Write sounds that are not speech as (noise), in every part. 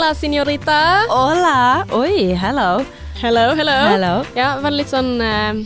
Hola, senorita. Hola! Oi, hello. Hello, hello. Hello. Ja, var litt sånn eh,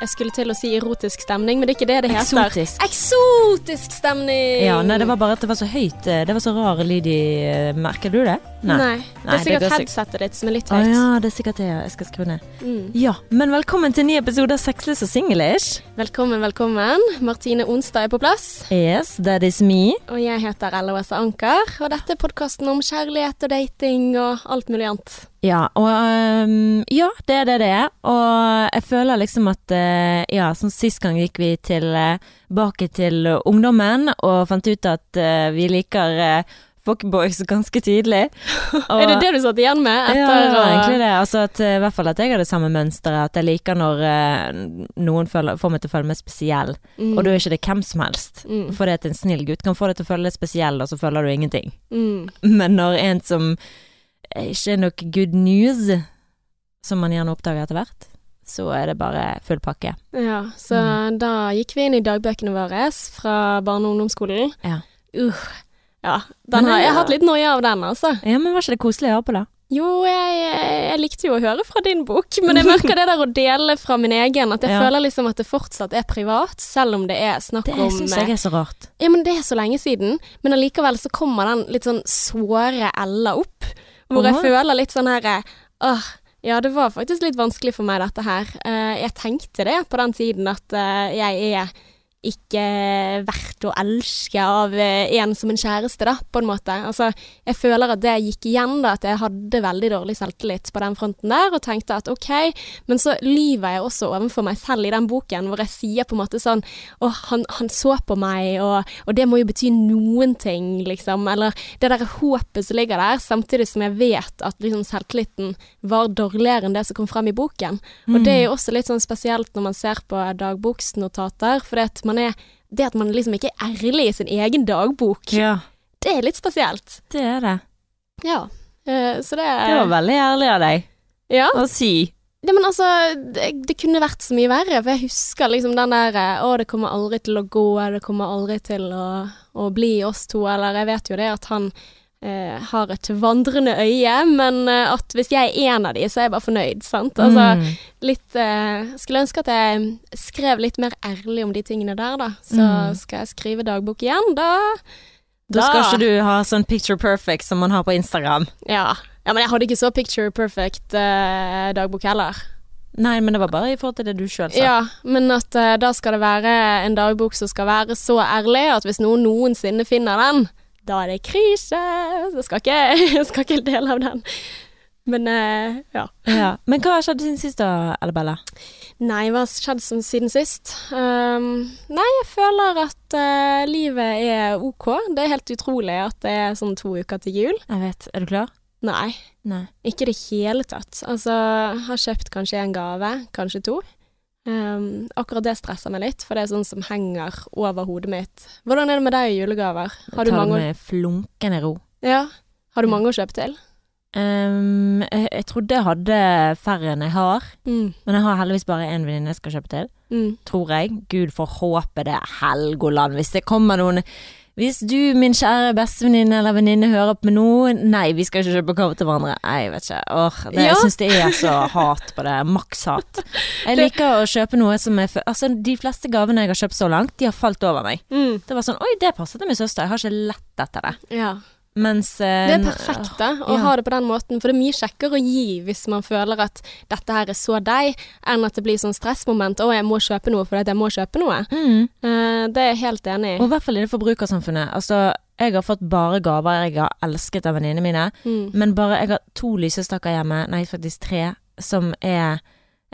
Jeg skulle til å si erotisk stemning, men det er ikke det det heter. Eksotisk. Eksotisk stemning! Ja, nei, det var bare at det var så høyt. eh, Det var så rar lyd i eh, Merker du det? Nei. Det er sikkert det går headsetet ditt som er litt Å høyt. ja, det er sikkert det. Jeg skal skru ned. Mm. Ja, men velkommen til en ny episode av Sexless og singlish. Velkommen, velkommen. Martine Onstad er på plass. Yes, that is me. Og jeg heter LOS Anker, og dette er podkasten om kjærlighet og dating og alt mulig annet. Ja, og um, ja, det er det det er. Og jeg føler liksom at uh, Ja, sånn sist gang gikk vi tilbake til ungdommen og fant ut at uh, vi liker uh, fuckboys ganske tidlig. Og- (laughs) er det det du satt igjen med? Etter, ja, det var egentlig det. Altså at, eh, I hvert fall at jeg har det samme mønsteret. At jeg liker når eh, noen føler, får meg til å føle meg spesiell. Mm. Og da er ikke det hvem som helst. Mm. Fordi at en snill gutt kan få deg til å føle deg spesiell, og så føler du ingenting. Mm. Men når en som ikke noe good news, som man gjerne oppdager etter hvert, så er det bare full pakke. Ja, så Mm. da gikk vi inn i dagbøkene våre fra barne- og ungdomsskolen. Ja. Uh, ja, den har, jeg har hatt litt noia av den, altså. Ja, men var ikke det koselig å høre på, da? Jo, jeg, jeg likte jo å høre fra din bok, men jeg merker det der å dele fra min egen, at jeg (laughs) Ja. føler liksom at det fortsatt er privat, selv om det er snakk Det om syns jeg er så rart. Ja, men det er så lenge siden, men allikevel så kommer den litt sånn såre Ella opp, hvor jeg føler litt sånn her Åh, ja, det var faktisk litt vanskelig for meg, dette her. Eh, jeg tenkte det på den tiden, at eh, jeg er ikke verdt å elske av eh, en som en kjæreste, da, på en måte. Altså, jeg føler at det gikk igjen, da, at jeg hadde veldig dårlig selvtillit på den fronten der, og tenkte at ok, men så lyver jeg også overfor meg selv i den boken, hvor jeg sier på en måte sånn å, han, han så på meg, og, og det må jo bety noen ting, liksom, eller det der håpet som ligger der, samtidig som jeg vet at liksom selvtilliten var dårligere enn det som kom frem i boken. Og det er jo også litt sånn spesielt når man ser på dagboksnotater, for det at man er det at man liksom ikke er ærlig i sin egen dagbok, Ja, det er litt spesielt. det er det. Ja. Eh, så det Det var veldig ærlig av deg Ja. å si. Det, men altså, det, det kunne vært så mye verre, for jeg husker liksom den der eh, Å, det kommer aldri til å gå, det kommer aldri til å, å bli oss to, eller jeg vet jo det at han har et vandrende øye, men eh, at hvis jeg er en av de, så er jeg bare fornøyd, sant. Altså, Mm. litt eh, Skulle ønske at jeg skrev litt mer ærlig om de tingene der, da. Så Mm. skal jeg skrive dagbok igjen, da Da skal ikke du ha sånn picture perfect som man har på Instagram. Ja. ja men jeg hadde ikke så picture perfect eh, dagbok heller. Nei, men det var bare i forhold til det du sjøl sa. Ja, men at eh, da skal det være en dagbok som skal være så ærlig at hvis noen noensinne finner den, da er det krise. Så jeg skal ikke, jeg (laughs) skal ikke dele av den. Men uh, ja. Ja. Men hva har skjedd siden sist da, Elabella? Nei, hva har skjedd som siden sist? Um, nei, jeg føler at uh, livet er ok. Det er helt utrolig at det er sånn to uker til jul. Jeg vet. Er du klar? Nei, Nei. ikke i det hele tatt. Altså, har kjøpt kanskje en gave, kanskje to. Um, akkurat det stresser meg litt, for det er sånn som henger over hodet mitt. Hvordan er det med deg i julegaver? Har du mange, med flunkende ro. ja, har du mange å kjøpe til? Um, jeg, jeg trodde jeg hadde færre enn jeg har, Mm, men jeg har heldigvis bare én venninne jeg skal kjøpe til. mm. Tror jeg. Gud får håpe det er Helgoland. Hvis det kommer noen Hvis du, min kjære bestevenninne eller venninne, hører på med noe Nei, vi skal ikke kjøpe gave til hverandre. Nei, jeg vet ikke. Åh, det, Ja. Jeg syns det er så hat på det. Maks hat. Jeg liker å kjøpe noe som er for- Altså, de fleste gavene jeg har kjøpt så langt, de har falt over meg. Mm. Det var sånn Oi, det passet til min søster. Jeg har ikke lett etter det. Ja. Mens eh, Det er perfekt da, å ja. ha det på den måten, for det er mye kjekkere å gi hvis man føler at dette her er så deg, enn at det blir sånn stressmoment. Å, jeg må kjøpe noe fordi jeg må kjøpe noe. Mm. Eh, det er jeg helt enig i. Og i. hvert fall i det forbrukersamfunnet. Altså, jeg har fått bare gaver jeg har elsket av venninnene mine, Mm. men bare jeg har to lysestaker hjemme, nei faktisk tre, som er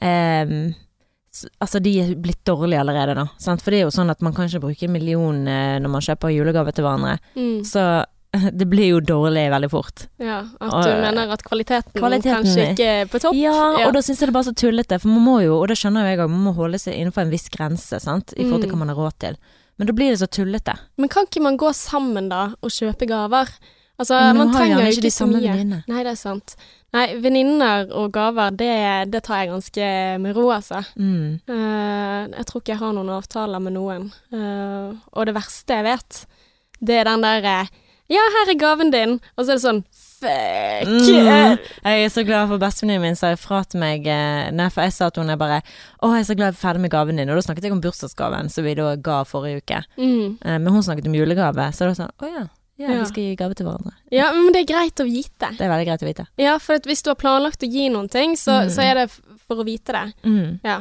ehm, Altså, de er blitt dårlige allerede nå, sant? For det er jo sånn at man kan ikke bruke en million eh, når man kjøper julegave til hverandre. Mm. Så (laughs) det blir jo dårlig veldig fort. Ja, at Og, du mener at kvaliteten, kvaliteten kanskje ikke er på topp? Ja, Ja. og da syns jeg det er bare så tullete, for man må jo, og det skjønner jeg òg, man må holde seg innenfor en viss grense, sant, i forhold til Mm. hva man har råd til. Men da blir det så tullete. Men kan ikke man gå sammen da og kjøpe gaver? Altså, men man trenger jo ikke de ikke så mye. Nei, det er sant. Nei, venninner og gaver, det, det tar jeg ganske med ro, altså. Mm. Uh, jeg tror ikke jeg har noen avtaler med noen. Uh, og det verste jeg vet, det er den der eh, Ja, her er gaven din. Og så er det sånn fuck. Mm. Jeg er så glad for bestevenninnen min sa ifra til meg eh, Nei, for jeg sa at hun er bare Å, jeg er så glad jeg er ferdig med gaven din. Og da snakket jeg om bursdagsgaven som vi da ga forrige uke. Mm. Eh, Men hun snakket om julegave, så da sånn å ja. Ja, Ja. vi skal gi gave til hverandre. Ja, men det er greit å vite. Det er veldig greit å vite. Ja, for at hvis du har planlagt å gi noen ting, så, Mm. så er det for å vite det. Mm. Ja.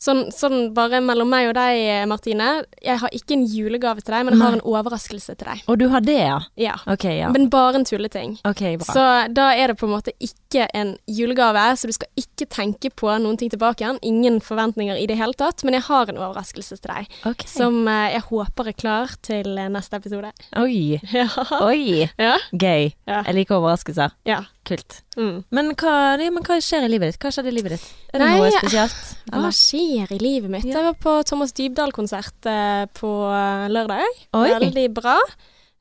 Sånn, sånn bare mellom meg og deg, Martine. Jeg har ikke en julegave til deg, men jeg har en overraskelse til deg. Og du har det, ja? Ja. Ok, ja. Men bare en tulleting. Ok, bra. Så da er det på en måte ikke en julegave, så du skal ikke tenke på noen ting tilbake igjen. Ingen forventninger i det hele tatt, men jeg har en overraskelse til deg. Ok. Som eh, jeg håper er klar til eh, neste episode. Oi. (laughs) Ja. Oi. Ja. Gøy. Jeg liker overraskelser. ja. Kult. Mm. Men hva, ja, men hva skjer i livet ditt? Hva skjedde i livet ditt? Er det Nei, noe spesielt? Hva skjer i livet mitt? Ja. Jeg var på Thomas Dybdahl-konsert eh, på eh, lørdag. Oi. Veldig bra.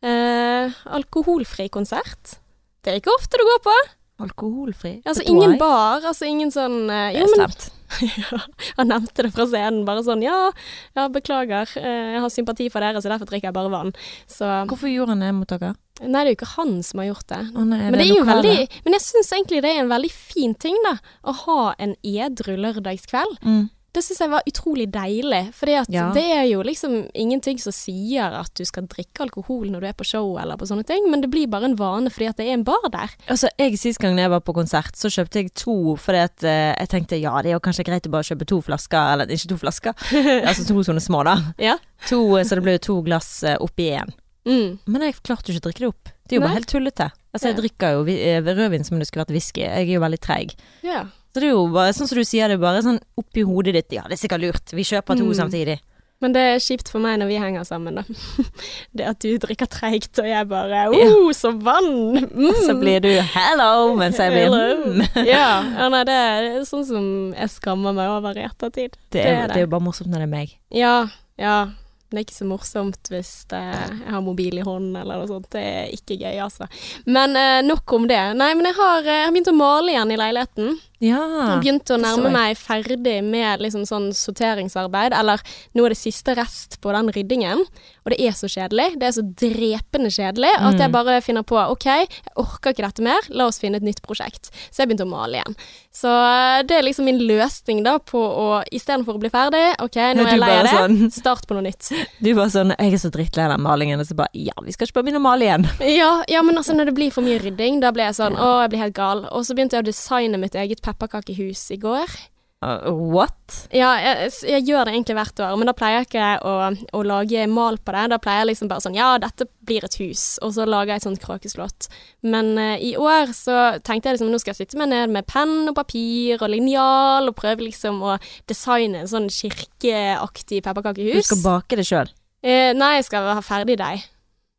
Eh, alkoholfri konsert. Det er ikke ofte du går på. Alkoholfri? Altså ingen bar, altså ingen sånn eh, Det er slemt. (laughs) ja, Han nevnte det fra scenen, bare sånn ja, ja, beklager, eh, jeg har sympati for dere, så derfor drikker jeg bare vann. Så Hvorfor gjorde han det mot dere? Nei, det er jo ikke han som har gjort det. Å nei, Men det jo veldig Men jeg syns egentlig det er en veldig fin ting, da. Å ha en edru lørdagskveld. mm. Det syns jeg var utrolig deilig. For Ja. det er jo liksom ingenting som sier at du skal drikke alkohol når du er på show eller på sånne ting, men det blir bare en vane fordi at det er en bar der. Altså, jeg Sist gang jeg var på konsert, så kjøpte jeg to fordi at uh, jeg tenkte ja, det er jo kanskje greit å bare kjøpe to flasker, eller ikke to flasker, (laughs) altså to sånne små, da. Ja. To, eh, så det ble jo to glass uh, oppi én. Mm. Men jeg klarte jo ikke å drikke det opp. Det er jo Nei. bare helt tullete. Altså, jeg Ja. drikker jo eh, rødvin som om det skulle vært whisky. Jeg er jo veldig treig. ja. Så det er jo bare sånn som du sier, det er bare sånn oppi hodet ditt. Ja, det er sikkert lurt. Vi kjøper to Mm. samtidig. Men det er kjipt for meg når vi henger sammen, da. (laughs) det at du drikker treigt, og jeg bare Ja. oh, så vann! (laughs) Mm. Så blir du hello, mens jeg blir mm. (laughs) ja, ja, nei, det er sånn som jeg skammer meg over i ettertid. Det Det er, er det det. er jo bare morsomt når det er meg. Ja, ja. Det er ikke så morsomt hvis det, jeg har mobil i hånden eller noe sånt. Det er ikke gøy, altså. Men eh, nok om det. Nei, men jeg har, eh, jeg har begynt å male igjen i leiligheten. Ja. Jeg begynte å nærme meg ferdig med liksom sånn sorteringsarbeid, eller nå er det siste rest på den ryddingen. Og det er så kjedelig. Det er så drepende kjedelig at Mm. jeg bare finner på OK, jeg orker ikke dette mer, la oss finne et nytt prosjekt. Så jeg begynte å male igjen. Så eh, det er liksom min løsning da på å istedenfor å bli ferdig, OK, nå er jeg lei av det, sånn- start på noe nytt. (laughs) Du bare sånn Jeg er så drittlei av den malingen. Og så bare Ja, vi skal ikke bare begynne å male igjen. Ja, ja, men altså når det blir for mye rydding, da blir jeg sånn Å, jeg blir helt gal. Og så begynte jeg å designe mitt eget pepperkakehus i går. Uh, what? Ja, jeg, jeg gjør det egentlig hvert år, men da pleier jeg ikke å, å lage mal på det. Da pleier jeg liksom bare sånn Ja, dette blir et hus, og så lager jeg et sånt kråkeslott. Men uh, i år så tenkte jeg liksom nå skal jeg sitte meg ned med penn og papir og linjal og prøve liksom å designe en sånn kirkeaktig pepperkakehus. Du skal bake det sjøl? Uh, nei, jeg skal ha ferdig deig.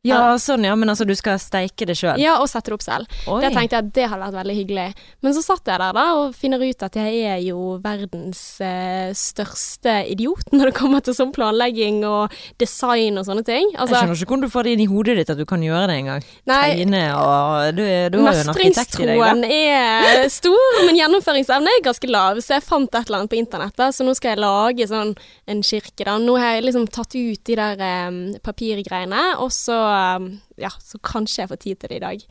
Ja, sånn ja. Men altså, du skal steike det sjøl? Ja, og sette det opp selv. Oi. Det tenkte jeg at det hadde vært veldig hyggelig. Men så satt jeg der da og finner ut at jeg er jo verdens eh, største idiot (laughs) når det kommer til sånn planlegging og design og sånne ting. jeg Altså, skjønner ikke hvordan du får det inn i hodet ditt at du kan gjøre det engang. Tegne og Du, du har jo en arkitekt i deg, da. mestringstroen er stor, men gjennomføringsevnen er ganske lav. Så jeg fant et eller annet på internett, da, så nå skal jeg lage sånn en kirke. da. Nå har jeg liksom tatt ut de der eh, papirgreiene, og så Ja, så kanskje jeg får tid til det i dag.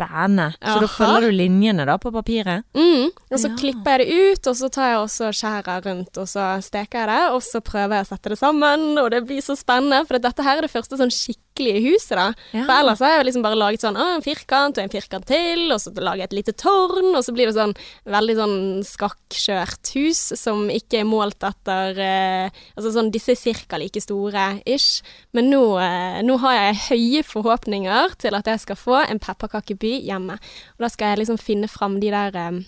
Spennende. Så da Aha. følger du linjene da på papiret? Mm. Og så Ja. klipper jeg det ut, og så tar jeg også skjærer rundt, og så steker jeg det, og så prøver jeg å sette det sammen, og det blir så spennende, for dette her er det første sånn skikkelige huset, da. Ja. For ellers har jeg jo liksom bare laget sånn, en firkant og en firkant til, og så lager jeg et lite tårn, og så blir det sånn veldig sånn skakkskjørt hus, som ikke er målt etter, eh, altså sånn, disse er cirka like store, ish. Men nå, eh, nå har jeg høye forhåpninger til at jeg skal få en pepperkakeby hjemme. Og da skal jeg liksom finne fram de der eh,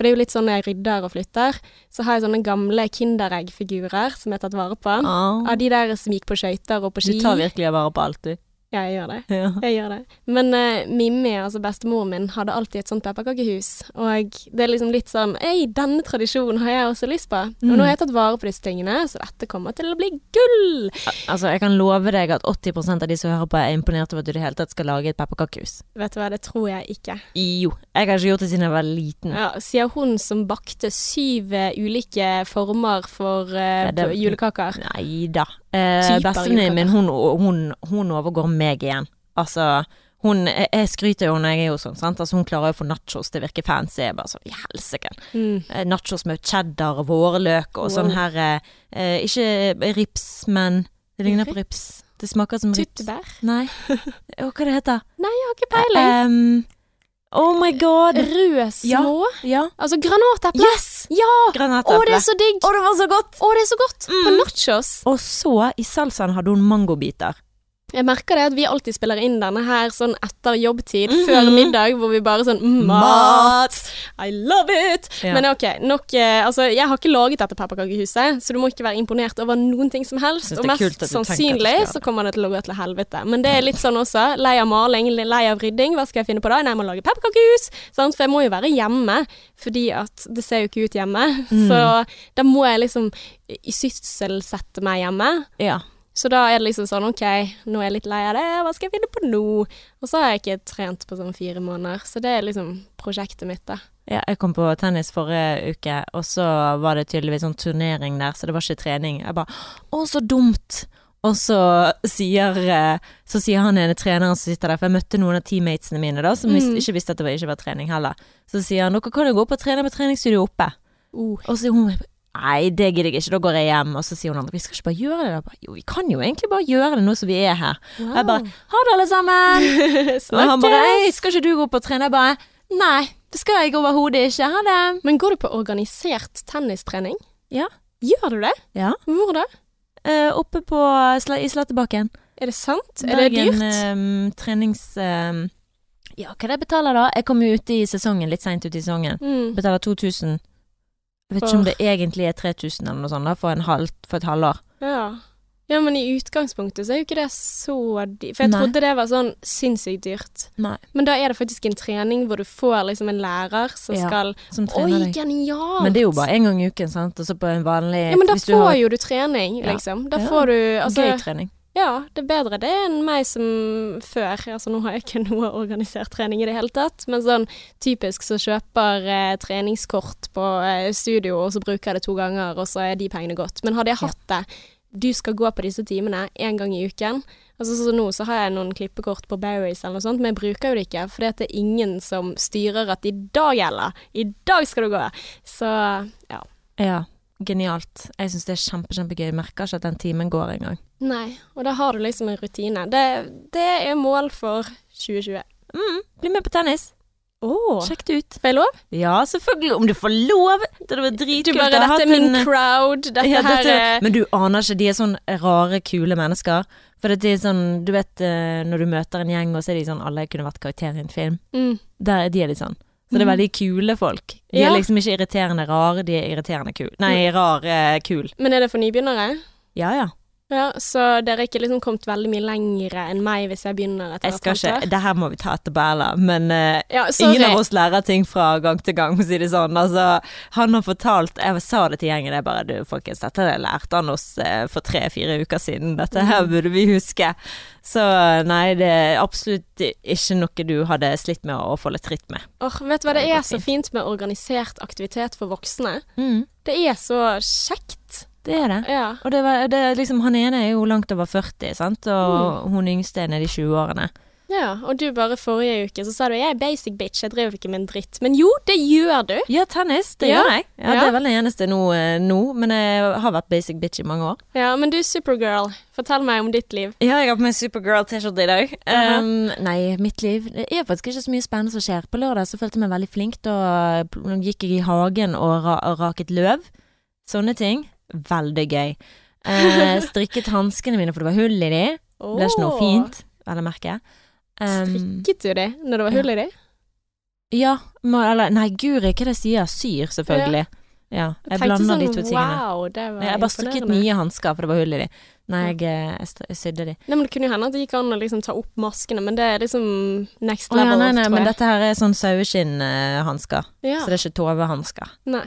For det er jo litt sånn når jeg rydder og flytter, så har jeg sånne gamle Kinderegg-figurer som jeg har tatt vare på. Oh. Av de der som gikk på skøyter og på Du tar virkelig vare på alt, du. Ja, jeg gjør det. Ja. Jeg gjør det. Men uh, Mimmi, altså bestemoren min, hadde alltid et sånt pepperkakehus. Og det er liksom litt sånn Ei, denne tradisjonen har jeg også lyst på. Og Mm. nå har jeg tatt vare på disse tingene, så dette kommer til å bli gull! Altså, jeg kan love deg at 80% av de som hører på, er imponert over at du i det hele tatt skal lage et pepperkakehus. Vet du hva, det tror jeg ikke. Jo. Jeg har ikke gjort det siden jeg var liten. Ja, Sier hun som bakte syv eh, ulike former for uh, Ja, det- julekaker. Nei da. Eh, Bestevenninnen min, hun, hun, hun overgår meg igjen. Altså, hun, jeg, skryter jo når jeg er jo sånn, sant. Altså, hun klarer jo å få nachos til å virke fancy. Jeg bare sånn, i helsike. Mm. Eh, Nachos med cheddar og vårløk og Wow. sånn her eh, eh, Ikke rips, men det ligner på rips. Det smaker som rips. Tyttebær? Nei. (laughs) Hva det heter Nei, jeg har ikke peiling. Um, oh my god. Røde små? Ja. Altså granateple? Yes! Ja! Å, det er så digg! Å, det var så godt! Å, det er så godt! På Mm. nachos. Og så, i salsaen hadde hun mangobiter. Jeg merker det at vi alltid spiller inn denne her sånn etter jobbtid, Mhm. før middag, hvor vi bare sånn mm, Mat! I love it! Ja. Men ok, nok eh, Altså, jeg har ikke laget dette pepperkakehuset, så du må ikke være imponert over noen ting som helst. Og mest sannsynlig så kommer det til å gå til helvete. Men det er litt sånn også. Lei av maling, lei av rydding. Hva skal jeg finne på da? Nei, jeg må lage pepperkakehus! Sant? For jeg må jo være hjemme, fordi at det ser jo ikke ut hjemme. Mm. Så da må jeg liksom sysselsette meg hjemme. Ja. Så da er det liksom sånn OK, nå er jeg litt lei av det, hva skal jeg finne på nå? Og så har jeg ikke trent på sånn fire måneder, så det er liksom prosjektet mitt, da. ja. Jeg kom på tennis forrige uke, og så var det tydeligvis sånn turnering der, så det var ikke trening. Jeg bare Å, så dumt! Og så sier, eh, så sier han ene treneren som sitter der, for jeg møtte noen av teammatesene mine da, som Mm. ikke visste at det var, ikke var trening heller. Så sier han dere kan jo gå opp og trene med treningsstudio oppe. Uh. Og så sier hun Nei, det gidder jeg ikke, da går jeg hjem. Og så sier hun andre vi skal ikke bare gjøre det. Da. Jo, vi kan jo egentlig bare gjøre det nå som vi er her. Og jeg bare ha det, alle sammen! (laughs) Og han bare hei, skal ikke du gå opp og trene? Jeg bare Nei, det skal jeg overhodet ikke. Ha det. Men går du på organisert tennistrening? Ja. Gjør du det? Ja. Hvor da? Eh, oppe på, i Slattebakken. Er det sant? Er det dyrt? ehm, trenings... ehm, ja, hva er det jeg betaler da? Jeg kom jo ute i sesongen, litt seint ute i sesongen. Mm. Betaler 2000. Jeg vet ikke om det egentlig er 3000 eller noe sånt da, for, en halv, for et halvår. Ja. ja, men i utgangspunktet så er jo ikke det så dyrt. For jeg Nei. trodde det var sånn sinnssykt dyrt. Nei. Men da er det faktisk en trening hvor du får liksom en lærer som Ja, skal Som Oi, genialt! Men det er jo bare én gang i uken, sant. Og så på en vanlig Ja, men da får har jo du trening, liksom. Da Ja. får du altså, gøy trening. Ja, det er bedre det enn meg som før. Altså, nå har jeg ikke (laughs) noe organisert trening i det hele tatt, men sånn typisk så kjøper eh, treningskort på eh, studio, og så bruker jeg det to ganger, og så er de pengene gått. Men hadde jeg hatt det, du skal gå på disse timene én gang i uken. Altså så nå så har jeg noen klippekort på Barries eller noe sånt, men jeg bruker jo det ikke, For det er ingen som styrer at i dag gjelder, i dag skal du gå. Så ja. Ja, genialt. Jeg syns det er kjempe, kjempegøy. Jeg merker ikke at den timen går engang. Nei, og da har du liksom en rutine. Det, det er mål for 2020. Mm, bli med på tennis. Oh. Sjekk det ut. Får jeg lov? Ja, selvfølgelig. Om du får lov! Det hadde vært Du bare, dette er min en- crowd, dette Ja, her er Men du aner ikke, de er sånn rare, kule mennesker. For det er sånn, du vet eh, når du møter en gjeng, og så er de sånn alle kunne vært karakter i en film. mm. Der, de er litt sånn. Så det er Mhm. veldig kule folk. De er liksom ikke irriterende rare, de er irriterende kule. Nei, rare kule kul. Men er det for nybegynnere? Ja ja. Ja, så dere er ikke liksom kommet veldig mye lengre enn meg hvis jeg begynner etter Jeg skal ikke? Det her må vi ta etter bæla, men uh, Ja. Ingen av oss lærer ting fra gang til gang, for å si det sånn. Altså, han har fortalt Jeg sa det til gjengen, er bare du, folkens, dette lærte han oss uh, for tre-fire uker siden. Dette her Mm. burde vi huske. Så nei, det er absolutt ikke noe du hadde slitt med å få litt tritt med. Åh, vet du hva det Det går er så fint med organisert aktivitet for voksne? Mm, Det er så kjekt. Det er det. Ja. Og det var, det liksom, han ene er jo langt over 40, sant, og Mm. hun yngste er nede i 20-årene. ja. Og du bare forrige uke så sa du jeg er basic bitch, jeg driver ikke med en dritt. Men jo, det gjør du. Ja, tennis, det Ja. gjør jeg. Ja, Ja. Det er vel det eneste nå, eh, nå, men jeg har vært basic bitch i mange år. Ja, men du er Supergirl, fortell meg om ditt liv. Ja, jeg har på meg Supergirl-T-skjorte i dag. Aha. um, nei, mitt liv Det er faktisk ikke så mye spennende som skjer. På lørdag så følte jeg meg veldig flink. Da gikk jeg i hagen og, ra raket løv. Sånne ting. Veldig gøy. Eh, (laughs) strikket hanskene mine, for det var hull i de. Ble ikke noe fint, vel å merke. Um, Strikket du de når det var hull i de? ja, må, eller Nei, guri, hva det jeg sier? Syr, selvfølgelig. Ja, jeg, tenkte blander sånn, de to tingene. Wow, det var Nei, jeg bare strikket nye hansker, for det var hull i de. Nei, jeg, eh, jeg, jeg sydde de. Nei, men Det kunne jo hende at det gikk an å liksom ta opp maskene, men det er liksom next Å ja, level. nei, nei, tror men dette her er sånn saueskinnhansker. ja. Så det er ikke Tove-hansker. Nei.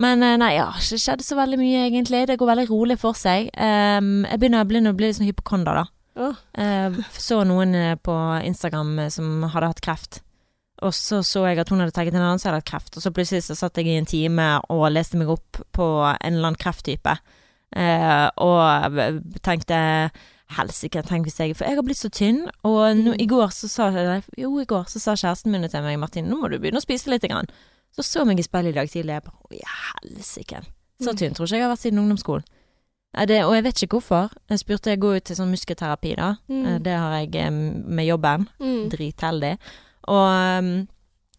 Men eh, nei, ja, det skjedde så veldig mye egentlig. Det går veldig rolig for seg. Um, jeg begynner, begynner å bli litt sånn hypokonder, da. Oh. Uh, så noen eh, på Instagram eh, som hadde hatt kreft. Og så så jeg at hun hadde tenkt en annen som hadde hatt kreft. Og så plutselig så satt jeg i en time og leste meg opp på en eller annen krefttype. Uh, og tenkte helsike, tenk hvis jeg For jeg har blitt så tynn, og nå, i går så sa Jo, i går så sa kjæresten min til meg, Martin, nå må du begynne å spise litt. Grann. Så så meg i speilet i dag tidlig, jeg bare Å, ja, helsike. Så Mm. tynn tror ikke jeg har vært siden ungdomsskolen. Det, og jeg vet ikke hvorfor. Jeg spurte jeg går ut til sånn muskelterapi, da. Mm. Eh, Det har jeg med jobben. Mm. Dritheldig. Og um,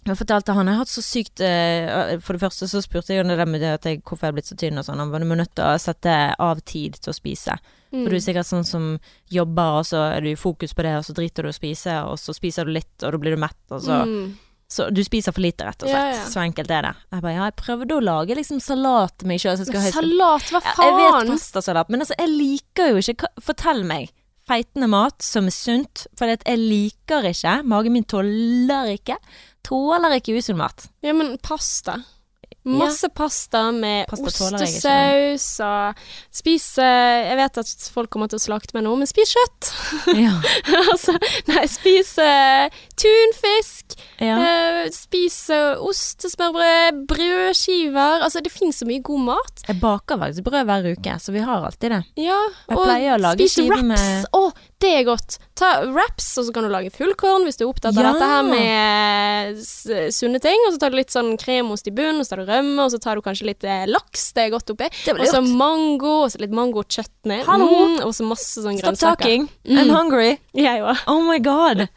jeg fortalte han jeg har hatt så sykt eh, For det første så spurte jeg jo det med at jeg, hvorfor jeg er blitt så tynn og sånn. Han var du nødt til å sette av tid til å spise. Mm. For du er sikkert sånn som jobber, og så er du i fokus på det, og så driter du å spise, og så spiser du litt, og da blir du mett, og så mm. Så du spiser for lite, rett og slett. ja. Så enkelt er det. Jeg bare ja, jeg prøvde å lage liksom salat til meg sjøl. Salat, hva Ja, jeg vet faen? pastasalat, men altså, jeg liker jo ikke Fortell meg. Feitende mat som er sunt, for jeg liker ikke. Magen min tåler ikke. Tåler ikke usunn mat. Ja, men pasta. Masse pasta med Pasta ostesaus og Spis eh, Jeg vet at folk kommer til å slakte meg nå, men spis kjøtt! (laughs) Ja. altså, nei, spis uh, tunfisk. ja. Uh, spis uh, ostesmørbrød, brødskiver. Altså, det finnes så mye god mat. Jeg baker faktisk brød hver uke, så vi har alltid det. Ja, Jeg pleier å lage skiver med- Å, det er godt. Ta wraps, og så kan du lage fullkorn hvis du er opptatt av Ja. dette her med sunne ting. Og så tar du litt sånn kremost i bunnen, og så tar du rømme, og så tar du kanskje litt eh, laks. Det er godt oppi. Og så mango, og så litt mangochutney. Hallo! Mm, og så masse sånn Stop talking. Mm. I'm hungry. Jeg òg. Oh my god.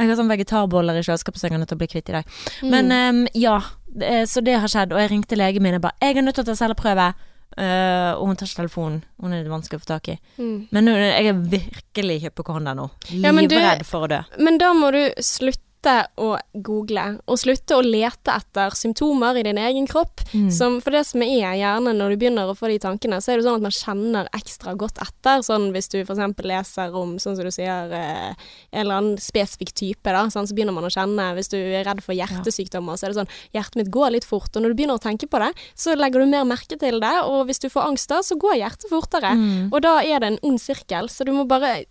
Jeg har sånn vegetarboller i kjøleskapet så jeg er nødt til å bli kvitt i dag. Mm. Men ehm, ja, er- så det har skjedd. Og jeg ringte legen min og bare 'Jeg er nødt til å ta celleprøve'. Eh, og hun tar ikke telefonen. Hun er litt vanskelig å få tak i. Mm. Men nå, jeg er virkelig hypokonder nå. Ja, Livredd for å dø. Men da må du slutte å google, og slutte å lete etter symptomer i din egen kropp. Mm. Som, for det som er gjerne når du begynner å få de tankene, så er det sånn at man kjenner ekstra godt etter. Sånn hvis du f.eks. leser om, sånn som du sier, eh, en eller annen spesifikk type, da, sånn, så begynner man å kjenne Hvis du er redd for hjertesykdommer, så er det sånn Hjertet mitt går litt fort. Og når du begynner å tenke på det, så legger du mer merke til det. Og hvis du får angst da, så går hjertet fortere. Mm. Og da er det en ond sirkel, så du må bare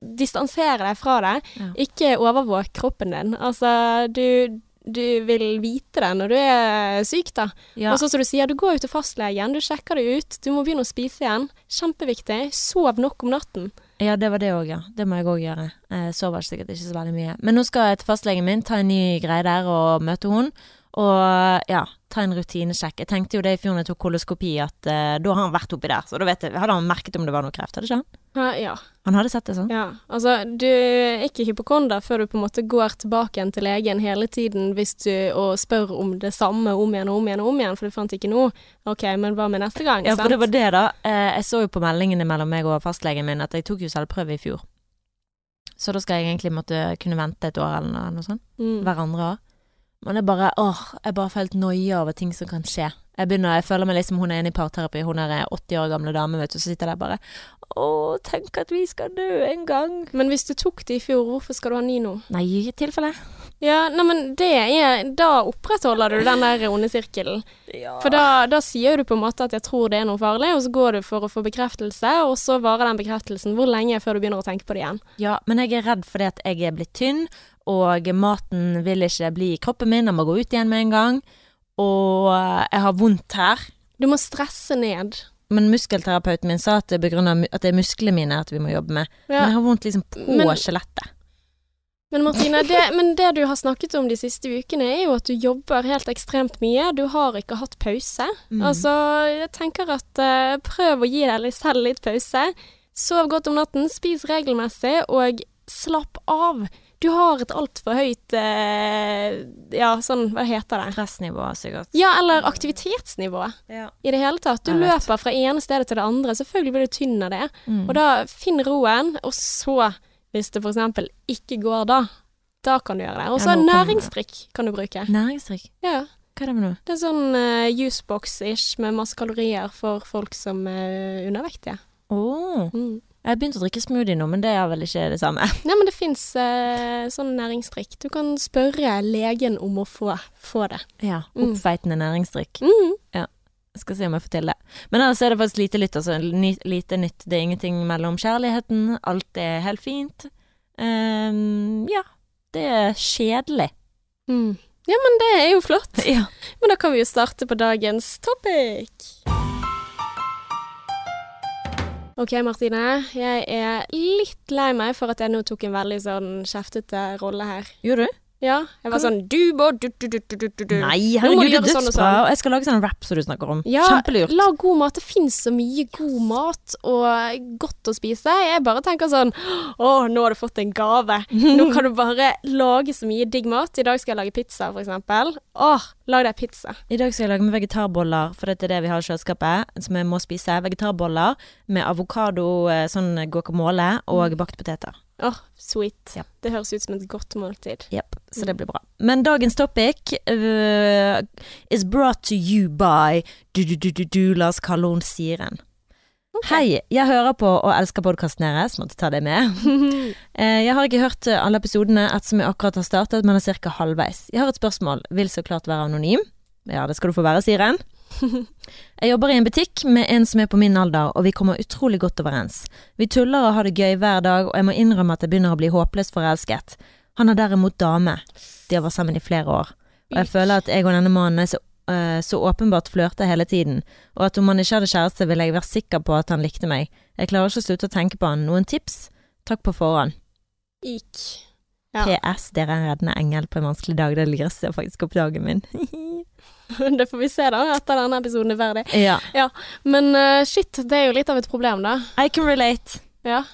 distansere deg fra det. Ja. Ikke overvåk kroppen din. Altså, du, du vil vite det når du er syk, da. Ja. Og sånn som du sier, du går jo til fastlegen, du sjekker det ut, du må begynne å spise igjen. Kjempeviktig. Sov nok om natten. ja, det var det òg, ja. Det må jeg òg gjøre. Jeg sover sikkert ikke så veldig mye. Men nå skal jeg til fastlegen min, ta en ny greie der og møte hun. Og ja, ta en rutinesjekk. Jeg tenkte jo det i fjor når jeg tok koloskopi, at uh, da har han vært oppi der. Så da vet jeg, hadde han merket om det var noe kreft, hadde ikke han? Ja, ja. Han hadde sett det sånn? ja. Altså, du er ikke hypokonder før du på en måte går tilbake igjen til legen hele tiden hvis du, og spør om det samme om igjen og om igjen og om igjen, for du fant ikke noe. Ok, men hva med neste gang? Ja, for det var det, da. Eh, Jeg så jo på meldingene mellom meg og fastlegen min at jeg tok jo selvprøve i fjor. Så da skal jeg egentlig måtte kunne vente et år eller noe, noe sånt. Mm. Hver andre år. Men er bare åh, jeg bare følt noia over ting som kan skje. Jeg begynner, jeg føler meg liksom hun er inne i parterapi, hun er 80 år gamle dame, vet du, så sitter der bare Å, tenk at vi skal dø en gang. Men hvis du tok det i fjor, hvorfor skal du ha ni nå? Nei, i tilfelle. Ja, nei, men det er Da opprettholder du den der onde sirkelen. Ja. For da, da sier du på en måte at 'jeg tror det er noe farlig', og så går du for å få bekreftelse, og så varer den bekreftelsen hvor lenge før du begynner å tenke på det igjen? Ja, men jeg er redd fordi at jeg er blitt tynn, og maten vil ikke bli i kroppen min, den må gå ut igjen med en gang. Og jeg har vondt her. Du må stresse ned. Men muskelterapeuten min sa at det, er begrunnet at det er musklene mine at vi må jobbe med. Men jeg har vondt liksom på skjelettet. Men Martine, det, men det du har snakket om de siste ukene, er jo at du jobber helt ekstremt mye. Du har ikke hatt pause. Mm. Altså, jeg tenker at uh, prøv å gi deg selv litt pause. Sov godt om natten, spis regelmessig, og slapp av. Du har et altfor høyt eh, Ja, sånn, hva heter det? Stressnivå, sikkert. Ja, eller aktivitetsnivå Ja. i det hele tatt. Du løper fra ene stedet til det andre. Selvfølgelig blir du tynn av det. Mm. Og da finn roen, og så, hvis det f.eks. ikke går da, da kan du gjøre det. Og så Ja, næringsdrikk kan du bruke. Næringsdrikk. Ja. Hva er det med noe? Det er sånn uh, juicebox-ish med masse kalorier for folk som er undervektige. Oh. Mm. Jeg har begynt å drikke smoothie nå, men det er vel ikke det samme. (laughs) Nei, men det fins eh, sånn næringsdrikk. Du kan spørre legen om å få, få det. Ja. Mm. Oppfeitende næringsdrikk. Mm. Jeg skal se om jeg får til det. Men ellers er det faktisk lite lytt, altså. Ny, lite nytt. Det er ingenting mellom kjærligheten. Alt er helt fint. Um, ja. Det er kjedelig. Mm. Ja, men det er jo flott. (laughs) Ja. Men da kan vi jo starte på dagens topic. OK, Martine. Jeg er litt lei meg for at jeg nå tok en veldig sånn kjeftete rolle her. Gjorde du? Ja, jeg var sånn Du må du, du, du, du, du, du. Nei, herregud, det er dødsbra. sånn og sånn. Jeg skal lage sånn rap som du snakker om. Ja, Kjempelurt. lag god mat. Det finnes så mye god mat og godt å spise. Jeg bare tenker sånn Å, nå har du fått en gave. Nå (laughs) kan du bare lage så mye digg mat. I dag skal jeg lage pizza, for eksempel. Åh, lag deg pizza. I dag skal jeg lage med vegetarboller, for dette er det vi har i kjøleskapet, som jeg må spise. Vegetarboller med avokado, eh, sånn guacamole og bakte poteter. Åh, sweet. Ja. Det høres ut som et godt måltid. Yep, så det blir bra. Men dagens topic uh, is brought to you by du-du-du-du-du, la oss kalle henne Siren. Hei, jeg hører på og elsker podkasten deres, måtte ta det med. (laughs) Eh, Jeg har ikke hørt eh, alle episodene ettersom jeg akkurat har startet, men er ca. halvveis. Jeg har et spørsmål, vil så klart være anonym. Ja, det skal du få være, Siren. (laughs) Jeg jobber i en butikk med en som er på min alder, og vi kommer utrolig godt overens. Vi tuller og har det gøy hver dag, og jeg må innrømme at jeg begynner å bli håpløst forelsket. Han er derimot dame. De har vært sammen i flere år. Og jeg føler at jeg og denne mannen er så, øh, så åpenbart flørter hele tiden, og at om han ikke hadde kjæreste, ville jeg være sikker på at han likte meg. Jeg klarer ikke å slutte å tenke på han. Noen tips? Takk på forhånd. Ik. Ja. PS, dere er en reddende engel på en vanskelig dag. Det lyser faktisk opp dagen min. (laughs) Det får vi se da, etter denne episoden er ferdig. ja. Men uh, shit, det er jo litt av et problem, da. I can relate. Ja.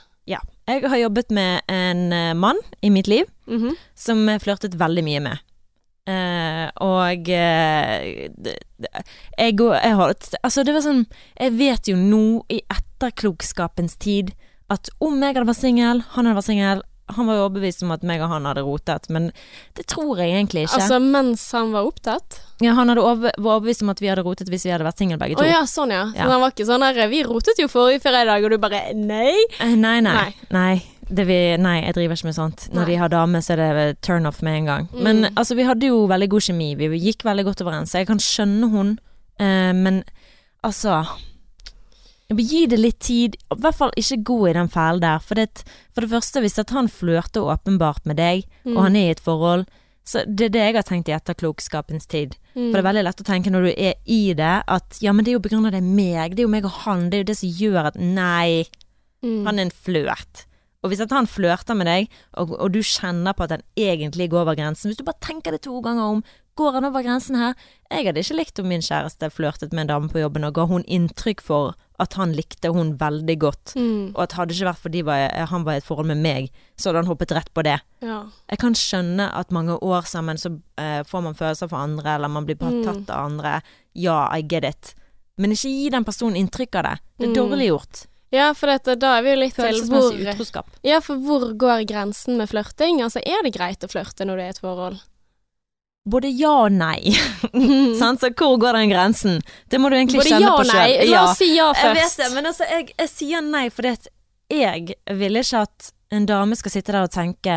Jeg har jobbet med en uh, mann i mitt liv Mhm. som jeg flørtet veldig mye med. Uh, og jeg, jeg har Altså, det var sånn Jeg vet jo nå, i etterklokskapens tid, at om jeg hadde vært singel, han hadde vært singel Han var jo overbevist om at meg og han hadde rotet, men det tror jeg egentlig ikke. Altså mens han var opptatt? ja, han over, var overbevist om at vi hadde rotet hvis vi hadde vært single begge to. Å ja, sånn ja. Så han var ikke sånn der Vi rotet jo forrige fredag, og du bare nei? Eh, Nei, nei. Nei. Nei. Det vi, nei, jeg driver ikke med sånt. Når Nei. de har dame, så er det turn off med en gang. Men Mm. altså, vi hadde jo veldig god kjemi. Vi gikk veldig godt overens. Jeg kan skjønne hun, eh, men altså Gi det litt tid. I hvert fall ikke gå i den fellen der. For det, for det første, hvis han flørter åpenbart med deg, Mm. og han er i et forhold, så det er det jeg har tenkt i etterklokskapens tid. Mm. For det er veldig lett å tenke når du er i det, at ja, men det er jo på grunn av det er meg, det er jo meg og han, det er jo det som gjør at nei, Mm. han er en flørt. Og hvis han flørter med deg, og, og du kjenner på at han egentlig går over grensen Hvis du bare tenker det to ganger om Går han over grensen her? Jeg hadde ikke likt om min kjæreste flørtet med en dame på jobben og ga hun inntrykk for at han likte hun veldig godt. Mm. Og at hadde ikke vært fordi han var i et forhold med meg, så hadde han hoppet rett på det. Ja. Jeg kan skjønne at mange år sammen så eh, får man følelser for andre, eller man blir bare Mm. tatt av andre. Ja, I get it. Men ikke gi den personen inntrykk av det. Det er Mm. dårlig gjort. ja, for dette, da er vi jo litt til hvor utroskap. Ja, for hvor går grensen med flørting? Altså, er det greit å flørte når du er i et forhold? Både ja og nei. (laughs) (laughs) Så hvor går den grensen? Det må du egentlig Både kjenne ja på og nei. La oss si ja jeg vet det, men altså, jeg, jeg sier nei fordi at jeg ville ikke at en dame skal sitte der og tenke